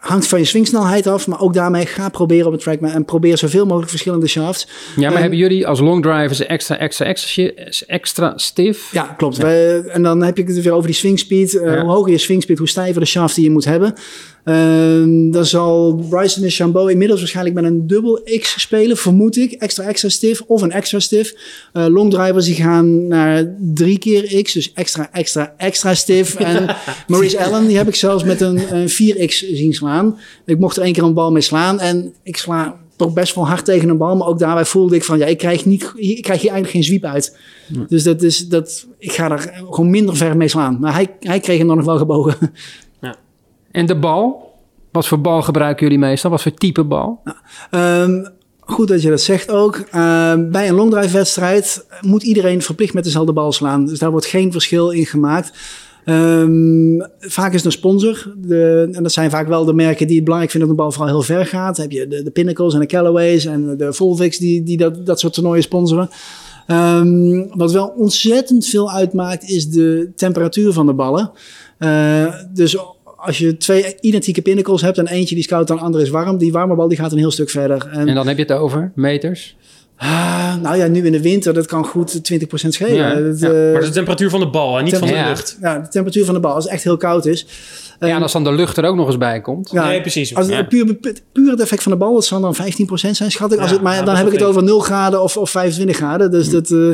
hangt van je swingsnelheid af, maar ook daarmee ga proberen op het trackman en probeer zoveel mogelijk verschillende shafts. Ja, maar En- hebben jullie als long drivers extra, extra, extra, extra stiff? Ja, klopt. Wij- en dan heb je het weer over die swing speed. Eh, Ja. Hoe hoger je swing speed, hoe stijver de shaft die je moet hebben. Ehm dan zal Bryson de Chambeau inmiddels waarschijnlijk met een dubbel X spelen, vermoed ik. Extra extra stiff of een extra stiff. Eh long drivers die gaan naar drie keer X, dus extra extra extra stiff. En Maurice Allen, die heb ik zelfs met een, een 4X zien slaan. Ik mocht er één keer een bal mee slaan en ik sla toch best wel hard tegen een bal. Maar ook daarbij voelde ik van, ja, ik krijg, niet, ik krijg hier eigenlijk geen sweep uit. Dus dat is, dat, ik ga er gewoon minder ver mee slaan. Maar hij, hij kreeg hem dan nog wel gebogen. En de bal? Wat voor bal gebruiken jullie meestal? Wat voor type bal? Ehm, goed dat je dat zegt ook. Ehm, bij een longdrive wedstrijd moet iedereen verplicht met dezelfde bal slaan. Dus daar wordt geen verschil in gemaakt. Ehm, vaak is het een sponsor. De, en dat zijn vaak wel de merken die het belangrijk vinden dat de bal vooral heel ver gaat. Dan heb je de, Pinnacles en de Callaways en de Volvics die, die dat, dat soort toernooien sponsoren. Wat wel ontzettend veel uitmaakt is de temperatuur van de ballen. Eh, dus als je twee identieke pinnacles hebt en eentje die is koud en de andere is warm, die warme bal die gaat een heel stuk verder. En, En dan heb je het over meters? Ah, nou ja, nu in de winter, dat kan goed 20% schelen. Ja, Dat, ja. eh, Maar de temperatuur van de bal en niet van de Ja. lucht. ja, de temperatuur van de bal, als het echt heel koud is. Ja, En- als dan de lucht er ook nog eens bij komt. ja, Nee, precies. Als het Ja. puur, puur het effect van de bal, dat zal dan 15% zijn, schat ik. Als Ja, het, maar ja, dan heb ik het over 0 graden of, of 25 graden. Dus dat eh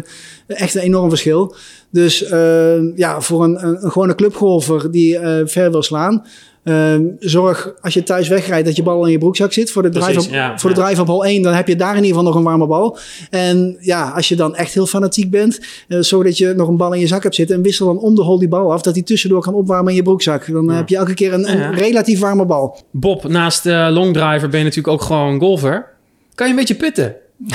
echt een enorm verschil. Dus eh, ja, voor een, een, een gewone clubgolfer die eh, ver wil slaan. Eh, zorg als je thuis wegrijdt dat je bal in je broekzak zit. Voor de drive, Precies, op, ja, voor de drive op hol 1, dan heb je daar in ieder geval nog een warme bal. En ja, als je dan echt heel fanatiek bent, eh, zodat je nog een bal in je zak hebt zitten. En wissel dan om de hol die bal af, dat die tussendoor kan opwarmen in je broekzak. Dan heb je elke keer een, relatief warme bal. Bob, naast de longdriver ben je natuurlijk ook gewoon golfer. Kan je een beetje putten?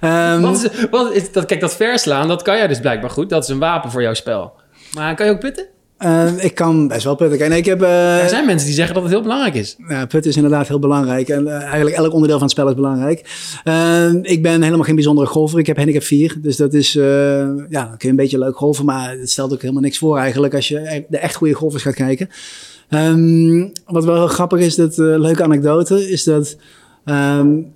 Ehm, Wat is, wat is, dat, kijk, dat verslaan, dat kan jij dus blijkbaar goed. Dat is een wapen voor jouw spel. Maar kan je ook putten? Eh, ik kan best wel putten. En ik heb, uh, er zijn mensen die zeggen dat het heel belangrijk is. Ja, putten is inderdaad heel belangrijk. En uh, eigenlijk elk onderdeel van het spel is belangrijk. ik ben helemaal geen bijzondere golfer. Ik heb handicap 4. Dus dat is, ja, dan kun je een beetje leuk golven. Maar het stelt ook helemaal niks voor eigenlijk als je de echt goede golfers gaat kijken. Um, wat wel heel grappig is, dat leuke anekdote, is dat um,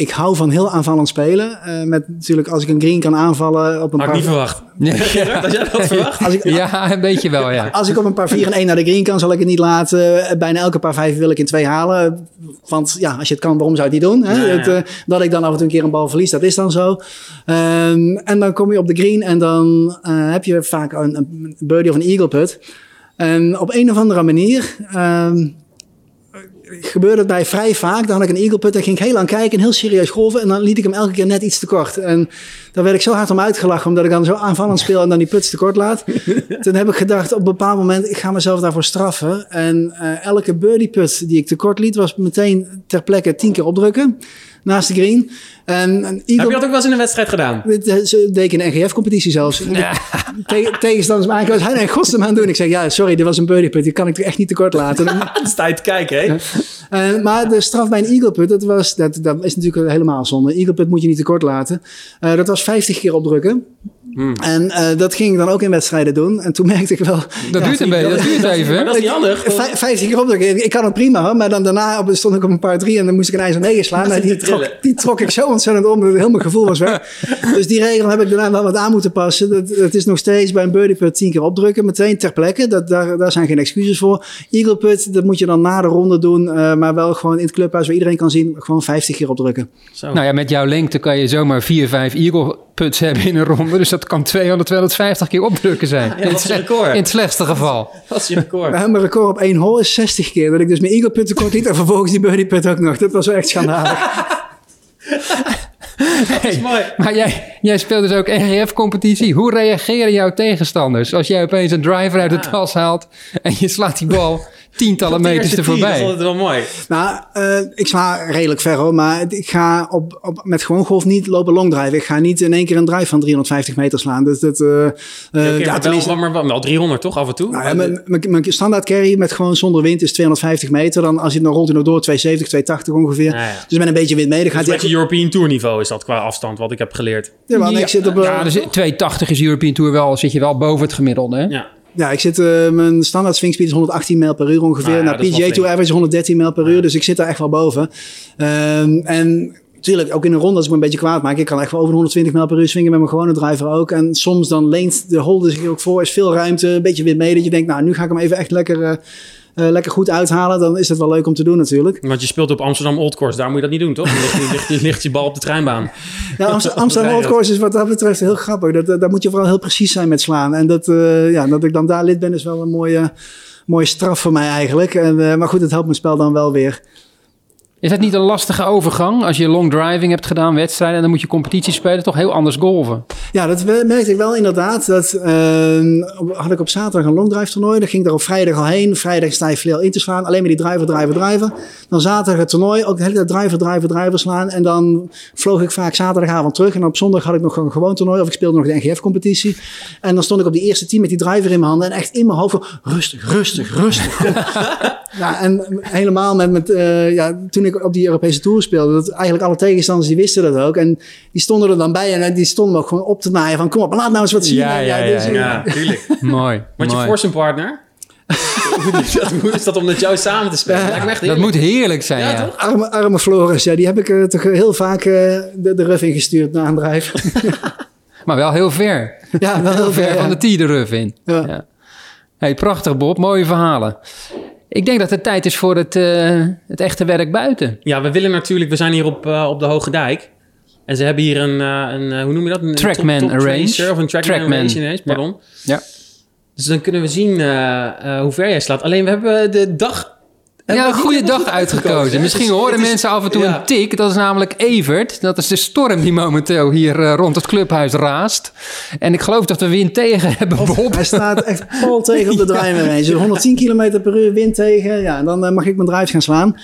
ik hou van heel aanvallend spelen. Uh, met natuurlijk als ik een green kan aanvallen op een Had paar... ik niet verwacht. Ja. Had jij dat verwacht? Als ik, ja, een beetje wel, ja. Als ik op een paar 4 en 1 naar de green kan, zal ik het niet laten. Bijna elke paar 5 wil ik in twee halen. Want ja, als je het kan, waarom zou je het niet doen? Hè? Ja, ja. Het, uh, dat ik dan af en toe een keer een bal verlies, dat is dan zo. Um, en dan kom je op de green en dan uh, heb je vaak een, een birdie of een eagle put. En op een of andere manier... Um, gebeurde het mij vrij vaak. Dan had ik een eagle put en ging ik heel lang kijken en heel serieus golven. En dan liet ik hem elke keer net iets te kort. En daar werd ik zo hard om uitgelachen, omdat ik dan zo aanvallend speel en dan die puts te kort laat. Toen heb ik gedacht, op een bepaald moment, ik ga mezelf daarvoor straffen. En uh, elke birdie put die ik te kort liet, was meteen ter plekke tien keer opdrukken. Naast de green. En, Heb je dat ook wel eens in een wedstrijd gedaan? Dit deed ik in een NGF-competitie zelfs. Ja. Te, tegenstanders me aankomen. Hij nee, godsnaam aan doen. Ik zeg, ja, sorry, dit was een birdie. Die kan ik echt niet te kort laten. Dan sta je te kijken, hè? Uh, maar de straf bij een eagle put, dat, was, dat, dat is natuurlijk helemaal zonde. Eagle put moet je niet te kort laten. Uh, dat was 50 keer opdrukken. Hmm. En uh, dat ging ik dan ook in wedstrijden doen. En toen merkte ik wel... Dat ja, duurt een beetje, dat duurt even. Maar dat is niet handig. 50 keer opdrukken, ik kan het prima hoor. Maar dan daarna op, stond ik op een paar drie en dan moest ik een ijzer 9 slaan. Nou, die, trok, die trok ik zo ontzettend om, dat heel mijn gevoel was weg. dus die regel heb ik daarna wel wat aan moeten passen. Dat, dat is nog steeds bij een birdie put 10 keer opdrukken, meteen ter plekke. Dat, daar, daar zijn geen excuses voor. Eagle put, dat moet je dan na de ronde doen. Uh, maar wel gewoon in het clubhuis waar iedereen kan zien, gewoon 50 keer opdrukken. Zo. Nou ja, met jouw lengte kan je zomaar 4, 5 eagle puts hebben in een ronde. Dus dat kan 200, 250 keer opdrukken zijn. Ja, dat is je record. In het slechtste geval. Dat is je record. Nou, mijn record op één hole is 60 keer. Dat ik dus mijn eagle put tekort liet en vervolgens die birdie put ook nog. Dat was wel echt schandalig. dat is mooi. Maar jij, jij speelt dus ook NGF-competitie. Hoe reageren jouw tegenstanders als jij opeens een driver uit de Ja. tas haalt en je slaat die bal tientallen meters er tee, Dat is voorbij? altijd wel mooi. Nou, uh, ik sla redelijk ver hoor, maar ik ga op, op, met gewoon golf niet lopen long drive. Ik ga niet in één keer een drive van 350 meter slaan. Dus dat, uh, uh, Ja, okay, ja, maar, tenminste- wel, maar wel, wel 300 toch af en toe? nou ja, mijn, mijn, mijn standaard carry met gewoon zonder wind is 250 meter. Dan als je het dan rolt hij nog door 270, 280 ongeveer. Ja. Dus met een beetje wind mee, dan gaat Dus je European Tour niveau is dat qua afstand wat ik heb geleerd. Ja, maar ik zit op, uh, Ja, dus 280 is European Tour wel, zit je wel boven het gemiddelde. Hè? Ja. Ja, ik zit, uh, mijn standaard swing speed is 118 mijl per uur ongeveer. Nou ja, wel PGA Tour average is 113 mijl per uur, dus ik zit daar echt wel boven. Um, en natuurlijk, ook in een ronde als ik me een beetje kwaad maak, ik kan echt wel over de 120 mijl per uur swingen met mijn gewone driver ook. En soms dan leent de holder zich ook voor, is veel ruimte, een beetje wind mee, dat je denkt, nou, nu ga ik hem even echt lekker... Uh, lekker goed uithalen, dan is dat wel leuk om te doen natuurlijk. Want je speelt op Amsterdam Old Course, daar moet je dat niet doen, toch? Dan ligt, je, ligt, je, ligt je bal op de treinbaan. Ja, Amsterdam, Amsterdam Old Course is wat dat betreft heel grappig. Dat, dat, daar moet je vooral heel precies zijn met slaan. En dat, uh, ja, dat ik dan daar lid ben, is wel een mooie, mooie straf voor mij eigenlijk. En, uh, maar goed, het helpt mijn spel dan wel weer. Is het niet een lastige overgang als je long driving hebt gedaan, wedstrijden, en dan moet je competitie spelen, toch heel anders golven? Ja, dat merkte ik wel inderdaad. Dat uh, had ik op zaterdag een long drive toernooi. Dan ging ik er op vrijdag al heen. Vrijdag sta je veel in te slaan. Alleen maar die driver, driver, driver. Dan zaterdag het toernooi. Ook de hele tijd driver, driver, driver slaan. En dan vloog ik vaak zaterdagavond terug. En op zondag had ik nog een gewoon toernooi. Of ik speelde nog de NGF-competitie. En dan stond ik op die eerste team met die driver in mijn handen. En echt in mijn hoofd rustig, rustig, rustig. ja, en helemaal met, met uh, ja, toen ik op die Europese Tour speelde. Dat eigenlijk alle tegenstanders die wisten dat ook. En die stonden er dan bij. En die stonden me ook gewoon op te naaien van kom op, laat nou eens wat zien. Ja, ja, ja, dus, ja, Ja, tuurlijk. mooi. Want je foursome partner, hoe is dat- om met jou samen te spelen? Dat heerlijk. moet heerlijk zijn, Ja, ja. toch? Arme, arme Floris, ja, die heb ik uh, toch heel vaak uh, de, de ruf ingestuurd na een drijf. Maar wel heel ver. ja, wel heel ver. Ver van ja. de tee de ruf in. Ja. Ja. Hey, prachtig Bob, mooie verhalen. Ik denk dat het tijd is voor het, uh, het echte werk buiten. Ja, we willen natuurlijk, we zijn hier op, uh, op de Hoge Dijk. En ze hebben hier een, uh, een hoe noem je dat? Een Trackman top, top Arrange. tracer Of een Trackman, Trackman. Ineens, pardon. Ja. Dus dan kunnen we zien hoe ver jij slaat. Alleen we hebben de dag... Ja, een goede dag uitgekozen. Misschien is- horen mensen af en toe een tik. Dat is namelijk Evert. Dat is de storm die momenteel hier uh, rond het clubhuis raast. En ik geloof dat we wind tegen hebben, Bob. Hij staat echt pal tegen op de range. Dus 110 km per uur wind tegen. Ja, dan uh, mag ik mijn drive gaan slaan.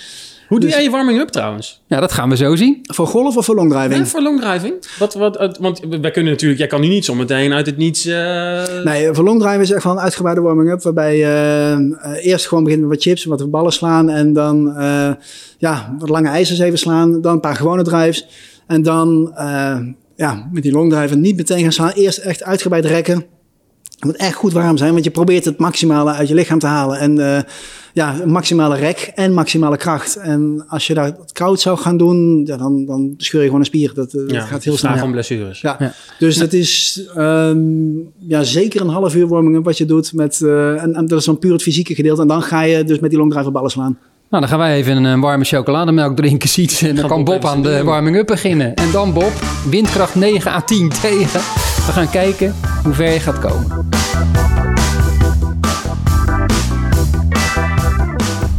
Hoe doe Dus- jij je warming-up trouwens? Ja, dat gaan we zo zien. Voor golf of voor longdriving? Ja, voor longdriving? Wat, wat, het- want wij kunnen natuurlijk... Jij kan nu niet zometeen uit het niets... eh, Nee, voor longdriven is echt wel een uitgebreide warming-up. Waarbij je eh, eerst gewoon begint met wat chips, wat ballen slaan. En dan eh, ja, wat lange ijzers even slaan. Dan een paar gewone drives. En dan eh, ja, met die longdriver niet meteen gaan slaan. Eerst echt uitgebreid rekken. Het moet echt goed warm zijn, want je probeert het maximale uit je lichaam te halen. En eh, ja, maximale rek en maximale kracht. En als je dat koud zou gaan doen, ja, dan, dan scheur je gewoon een spier. Dat, eh, dat ja, gaat heel snel. om blessures. Ja, Ja. dus dat is ehm, ja, zeker een half uur warming-up wat je doet. Met, eh, en, en dat is dan puur het fysieke gedeelte. En dan ga je dus met die longdriver ballen slaan. Nou, dan gaan wij even een, warme chocolademelk drinken, ziet. En dan kan Bob aan de warming-up beginnen. En dan Bob, windkracht 9 à 10 tegen. We gaan kijken hoe ver je gaat komen.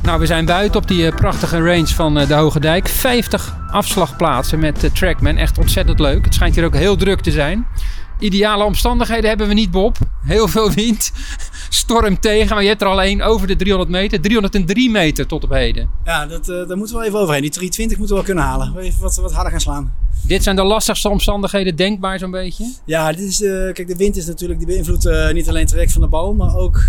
Nou, we zijn buiten op die eh, prachtige range van eh, de Hoge Dijk. 50 afslagplaatsen met de Trackman. Echt ontzettend leuk. Het schijnt hier ook heel druk te zijn. Ideale omstandigheden hebben we niet, Bob. Heel veel wind. Storm tegen. Maar je hebt er al één over de 300 meter. 303 meter tot op heden. Ja, dat, eh, daar moeten we wel even overheen. Die 320 moeten we wel kunnen halen. Even wat, wat harder gaan slaan. Dit zijn de lastigste omstandigheden denkbaar zo'n beetje. Ja, dit is, eh, kijk, de wind is natuurlijk, die beïnvloedt eh, niet alleen het traject van de bal, maar ook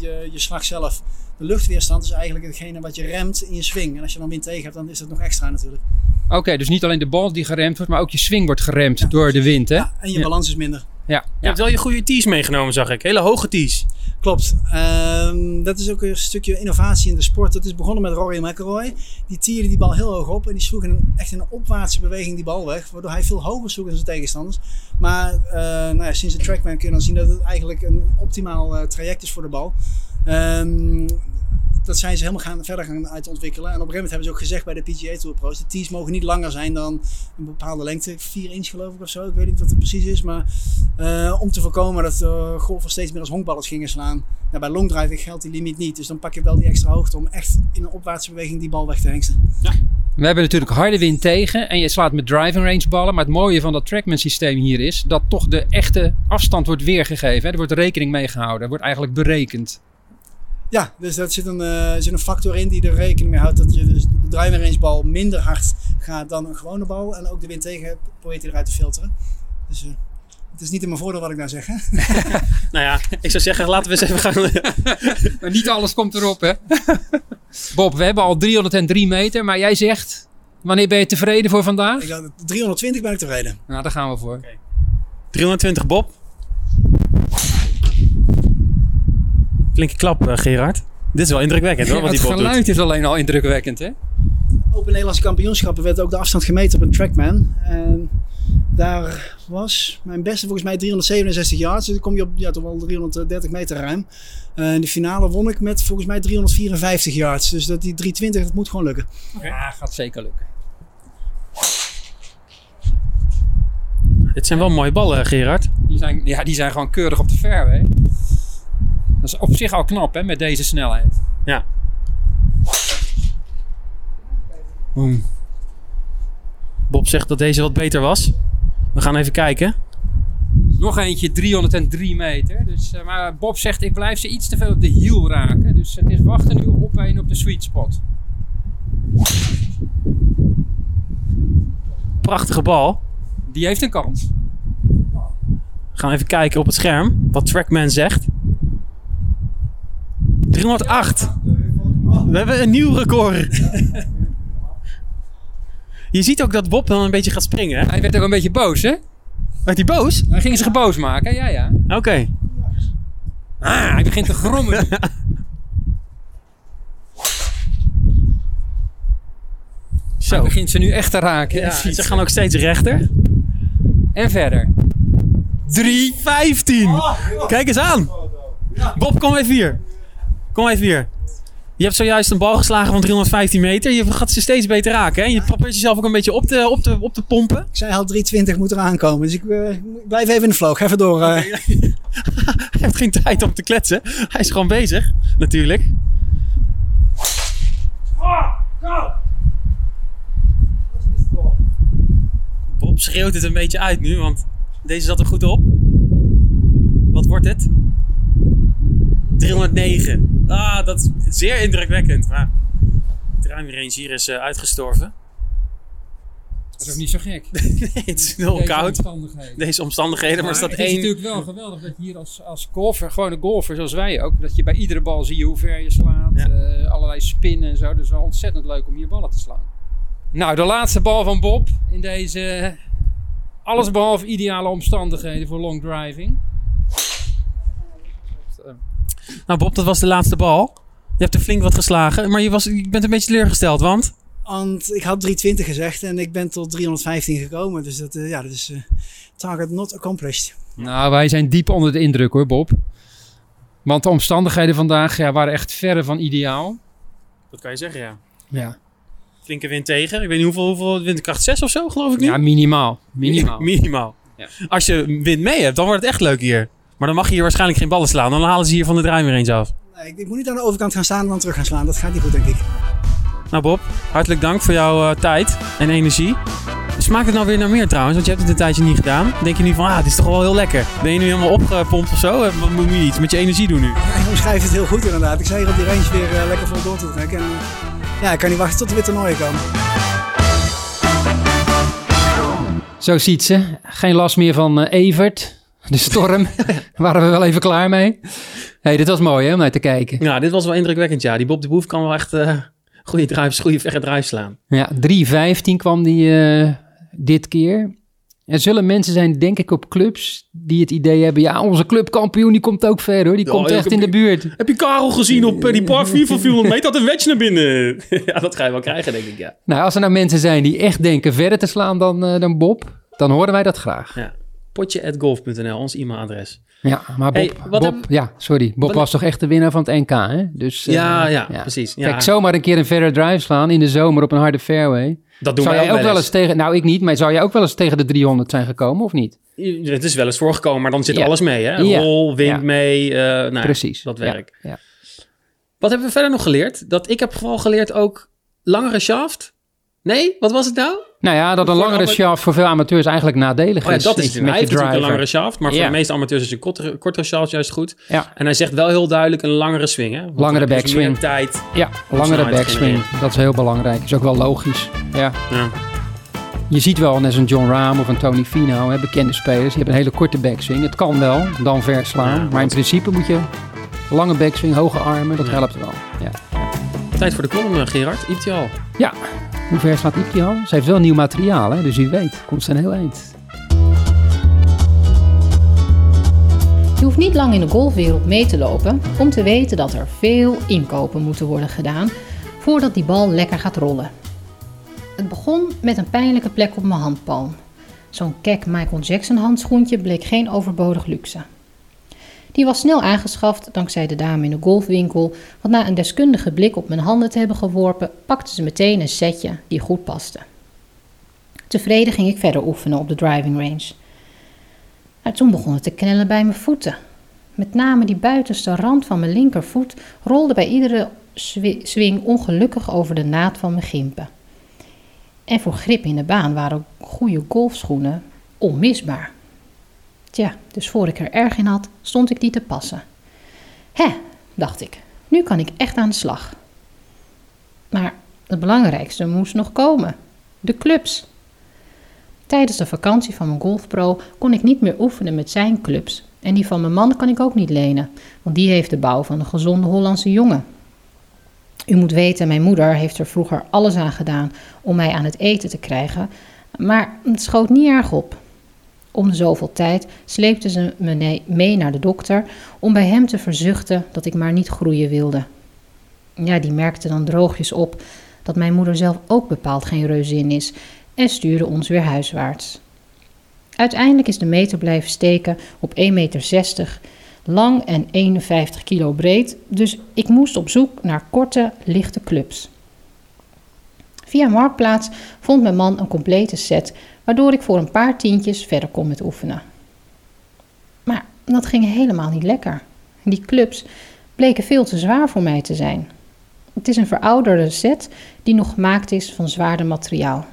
je, je slag zelf. De luchtweerstand is eigenlijk hetgene wat je remt in je swing. En als je dan wind tegen hebt, dan is dat nog extra natuurlijk. Oké, dus niet alleen de bal die geremd wordt, maar ook je swing wordt geremd door de wind, hè? Ja, en je Ja. balans is minder. Ja. Je hebt wel je goede tees meegenomen, zag ik. Hele hoge tees. Klopt. Ehm, dat is ook een stukje innovatie in de sport. Dat is begonnen met Rory McIlroy. Die tierde die bal heel hoog op en die sloeg in een, echt in een opwaartse beweging die bal weg. Waardoor hij veel hoger sloeg dan zijn tegenstanders. Maar eh, nou ja, sinds de trackman kun je dan zien dat het eigenlijk een optimaal eh, traject is voor de bal. Ehm, dat zijn ze helemaal gaan, verder gaan uitontwikkelen. En op een gegeven moment hebben ze ook gezegd bij de PGA Tour Pro's. De tees mogen niet langer zijn dan een bepaalde lengte. 4 inch geloof ik of zo. Ik weet niet wat het precies is. Maar eh, om te voorkomen dat uh, golfers steeds meer als honkballers gingen slaan. Nou, bij longdriving geldt die limiet niet. Dus dan pak je wel die extra hoogte om echt in een opwaartse beweging die bal weg te hengsten. We hebben natuurlijk harde wind tegen en je slaat met driving range ballen. Maar het mooie van dat trackman systeem hier is dat toch de echte afstand wordt weergegeven. Hè? Er wordt rekening mee gehouden. Er wordt eigenlijk berekend. Ja, dus daar zit een, uh, zit een factor in die er rekening mee houdt dat je dus de driving bal minder hard gaat dan een gewone bal. En ook de wind tegen probeert hij eruit te filteren. Dus uh, het is niet in mijn voordeel wat ik nou zeg. Hè? nou ja, ik zou zeggen, laten we eens even gaan. maar niet alles komt erop, hè? Bob, we hebben al 303 meter, maar jij zegt, wanneer ben je tevreden voor vandaag? Ik, 320 ben ik tevreden. Nou, daar gaan we voor. Okay. 320 Bob. Flinke klap, uh, Gerard. Dit is wel indrukwekkend hoor, ja, wat die Het geluid doet. is alleen al indrukwekkend, hè? Open Nederlandse kampioenschappen werd ook de afstand gemeten op een trackman. En daar was mijn beste volgens mij 367 yards. Dus dan kom je op ja, toch wel 330 meter ruim. Uh, in de finale won ik met volgens mij 354 yards. Dus dat die 320, dat moet gewoon lukken. Ja, gaat zeker lukken. Dit zijn wel mooie ballen, Gerard. Die zijn, ja, die zijn gewoon keurig op de fairway. Dat is op zich al knap, hè, met deze snelheid. Ja. Boom. Bob zegt dat deze wat beter was. We gaan even kijken. Nog eentje 303 meter. Dus, uh, maar Bob zegt ik blijf ze iets te veel op de hiel raken. Dus het is wachten nu op een op de sweet spot. Prachtige bal. Die heeft een kans. We gaan even kijken op het scherm wat Trackman zegt. 308. We hebben een nieuw record. Je ziet ook dat Bob dan een beetje gaat springen. Hè? Hij werd ook een beetje boos, hè? Werd hij boos? Hij ging zich boos maken, ja, ja. Oké. Okay. Ah, hij begint te grommen. Zo. Hij begint ze nu echt te raken. Ja, ze gaan ook steeds rechter. En verder. 315. Oh, Kijk eens aan. Bob, kom even hier. Kom even hier. Je hebt zojuist een bal geslagen van 315 meter. Je gaat ze steeds beter raken. Hè? Je probeert jezelf ook een beetje op te, op te, op te pompen. Ik zei al 320 moet eraan komen. Dus ik uh, blijf even in de flow. Ga even door. Uh. Hij heeft geen tijd om te kletsen. Hij is gewoon bezig, natuurlijk. Bob schreeuwt het een beetje uit nu, want deze zat er goed op. Wat wordt het? 309. Ah, dat is zeer indrukwekkend. Maar driving range hier is eh, uitgestorven. Dat is ook niet zo gek. nee, het is heel Deze koud. omstandigheden. Deze omstandigheden, maar, er staat het is natuurlijk wel geweldig dat je hier als, als golfer, gewoon een golfer zoals wij ook, dat je bij iedere bal zie je hoe ver je slaat, Ja. eh, allerlei spinnen en zo. Dus wel ontzettend leuk om hier ballen te slaan. Nou, de laatste bal van Bob in deze allesbehalve ideale omstandigheden voor long driving. Nou Bob, dat was de laatste bal. Je hebt er flink wat geslagen, maar je, was, je bent een beetje teleurgesteld, want... Want ik had 320 gezegd en ik ben tot 315 gekomen. Dus dat, eh, ja, dat is eh, target not accomplished. Nou, wij zijn diep onder de indruk hoor, Bob. Want de omstandigheden vandaag ja, waren echt verre van ideaal. Dat kan je zeggen, ja. Ja, Flinke wind tegen. Ik weet niet hoeveel, hoeveel windkracht 6 of zo, geloof ik nu? ja minimaal. Minimaal. Minimaal. Ja. Als je wind mee hebt, dan wordt het echt leuk hier. Maar dan mag je hier waarschijnlijk geen ballen slaan. Dan halen ze hier van de driving range af. Nee, ik, ik moet niet aan de overkant gaan staan en dan terug gaan slaan. Dat gaat niet goed, denk ik. Nou Bob, hartelijk dank voor jouw eh, tijd en energie. Smaakt het nou weer naar meer trouwens? Want je hebt het een tijdje niet gedaan. Dan denk je nu van, ah, dit is toch wel heel lekker. Ben je nu helemaal opgepompt of zo? Eh, Wat moet je iets met je energie doen nu? Ja, je omschrijft het heel goed inderdaad. Ik zei hier op die range weer eh, lekker vol door te trekken. En, ja, ik kan niet wachten tot er weer toernooien komen. Zo ziet ze. Geen last meer van eh, Evert. De storm. waren we wel even klaar mee. hey, dit was mooi hè, om naar te kijken. Ja, dit was wel indrukwekkend, ja. Die Bob de Boef kan wel echt eh goede drives, goede verre drives slaan. Ja, 3.15 kwam die eh, dit keer. Er zullen mensen zijn, denk ik, op clubs die het idee hebben... ja, onze clubkampioen die komt ook ver hoor. Die Ja, komt echt in de buurt. Heb je Karel gezien op eh, die par 4 van 400 meter? Dat een wedge naar binnen. ja, dat ga je wel krijgen, denk ik, ja. Nou, als er nou mensen zijn die echt denken verder te slaan dan, dan Bob... dan horen wij dat graag. ja. Potje.golf.nl, ons e-mailadres. Ja, maar Bob... Hey, Bob Ja, sorry. Bob was toch echt de winnaar van het NK, hè? Dus, eh, Ja, ja, precies. Ja. Kijk, zomaar een keer een verder drive slaan in de zomer op een harde fairway. dat doen Zou wij jij ook wel eens tegen... Nou, ik niet, maar zou jij ook wel eens tegen de 300 zijn gekomen of niet? Het is wel eens voorgekomen, maar dan zit Ja. alles mee, hè? Ja. Rol, wind mee, eh, nou, Precies. dat werk. Ja, Wat hebben we verder nog geleerd? Dat ik heb vooral geleerd ook langere shaft. Nee, wat was het nou? Nou ja, dat een langere shaft voor veel amateurs eigenlijk nadelig Oh ja, is. dat is het. Hij heeft natuurlijk een langere shaft, maar voor de meeste amateurs is een kortere, kortere shaft juist goed. Ja, En hij zegt wel heel duidelijk een langere swing, hè? Want Langere backswing. meer tijd. ja langere backswing. Dat is heel belangrijk. Is ook wel logisch. Ja. Ja. Je ziet wel, net een John Rahm of een Tony Finau, hè, bekende spelers, die hebben een hele korte backswing. Het kan wel, dan ver slaan. Ja, maar in principe moet je lange backswing, hoge armen, dat helpt wel. Ja. Tijd voor de column, eh, Gerard. Ibtial. ja, hoe ver slaat Ipti al? Ze heeft wel nieuw materiaal, hè? dus u weet, komt ze een heel eind. Je hoeft niet lang in de golfwereld mee te lopen om te weten dat er veel inkopen moeten worden gedaan voordat die bal lekker gaat rollen. Het begon met een pijnlijke plek op mijn handpalm. Zo'n kek Michael Jackson handschoentje bleek geen overbodig luxe. Die was snel aangeschaft dankzij de dame in de golfwinkel, want na een deskundige blik op mijn handen te hebben geworpen, pakte ze meteen een setje die goed paste. Tevreden ging ik verder oefenen op de driving range. Maar toen begon het te knellen bij mijn voeten. Met name die buitenste rand van mijn linkervoet rolde bij iedere swing ongelukkig over de naad van mijn gimpen. En voor grip in de baan waren goede golfschoenen onmisbaar. Tja, dus voor ik er erg in had, stond ik die te passen. Hè, dacht ik, nu kan ik echt aan de slag. Maar het belangrijkste moest nog komen: de clubs. Tijdens de vakantie van mijn golfpro kon ik niet meer oefenen met zijn clubs. En die van mijn man kan ik ook niet lenen, want die heeft de bouw van een gezonde Hollandse jongen. U moet weten, mijn moeder heeft er vroeger alles aan gedaan om mij aan het eten te krijgen, maar het schoot niet erg op. Om zoveel tijd sleepte ze me mee naar de dokter om bij hem te verzuchten dat ik maar niet groeien wilde. Ja, die merkte dan droogjes op dat mijn moeder zelf ook bepaald geen reuzin is en stuurde ons weer huiswaarts. Uiteindelijk is de meter blijven steken op 1,60 meter lang en 51 kilo breed, dus ik moest op zoek naar korte, lichte clubs. Via Marktplaats vond mijn man een complete set, waardoor ik voor een paar tientjes verder kon met oefenen. Maar dat ging helemaal niet lekker. Die clubs bleken veel te zwaar voor mij te zijn. Het is een verouderde set die nog gemaakt is van zwaarder materiaal.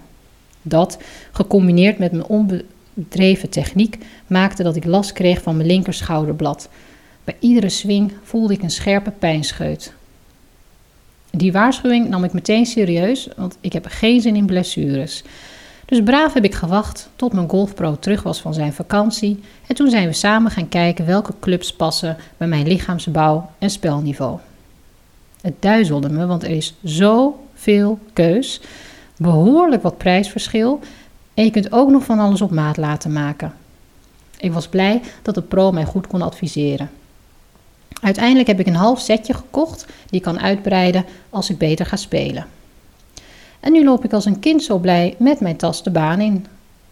Dat, gecombineerd met mijn onbedreven techniek, maakte dat ik last kreeg van mijn linkerschouderblad. Bij iedere swing voelde ik een scherpe pijnscheut. Die waarschuwing nam ik meteen serieus, want ik heb geen zin in blessures. Dus braaf heb ik gewacht tot mijn golfpro terug was van zijn vakantie. En toen zijn we samen gaan kijken welke clubs passen bij mijn lichaamsbouw en spelniveau. Het duizelde me, want er is zoveel keus, behoorlijk wat prijsverschil en je kunt ook nog van alles op maat laten maken. Ik was blij dat de pro mij goed kon adviseren. Uiteindelijk heb ik een half setje gekocht die ik kan uitbreiden als ik beter ga spelen. En nu loop ik als een kind zo blij met mijn tas de baan in.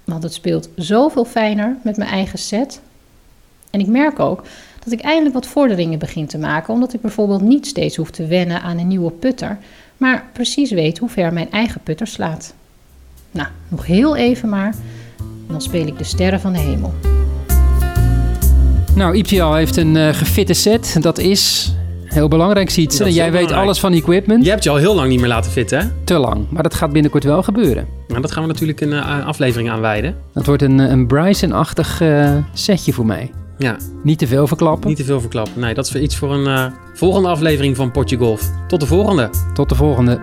Want het speelt zoveel fijner met mijn eigen set. En ik merk ook dat ik eindelijk wat vorderingen begin te maken, omdat ik bijvoorbeeld niet steeds hoef te wennen aan een nieuwe putter, maar precies weet hoe ver mijn eigen putter slaat. Nou, nog heel even maar, dan speel ik de sterren van de hemel. Nou, IPL heeft een uh, gefitte set. Dat is heel belangrijk, ziet Dat Jij weet belangrijk. alles van equipment. Je hebt je al heel lang niet meer laten fitten, hè? Te lang. Maar dat gaat binnenkort wel gebeuren. Nou, dat gaan we natuurlijk een eh, aflevering aan wijden. Dat wordt een, eh, een Bryson-achtig eh, setje voor mij. Ja, Niet te veel verklappen. niet te veel verklappen. Nee, dat is iets voor een volgende aflevering van Potje Golf. Tot de volgende. Tot de volgende.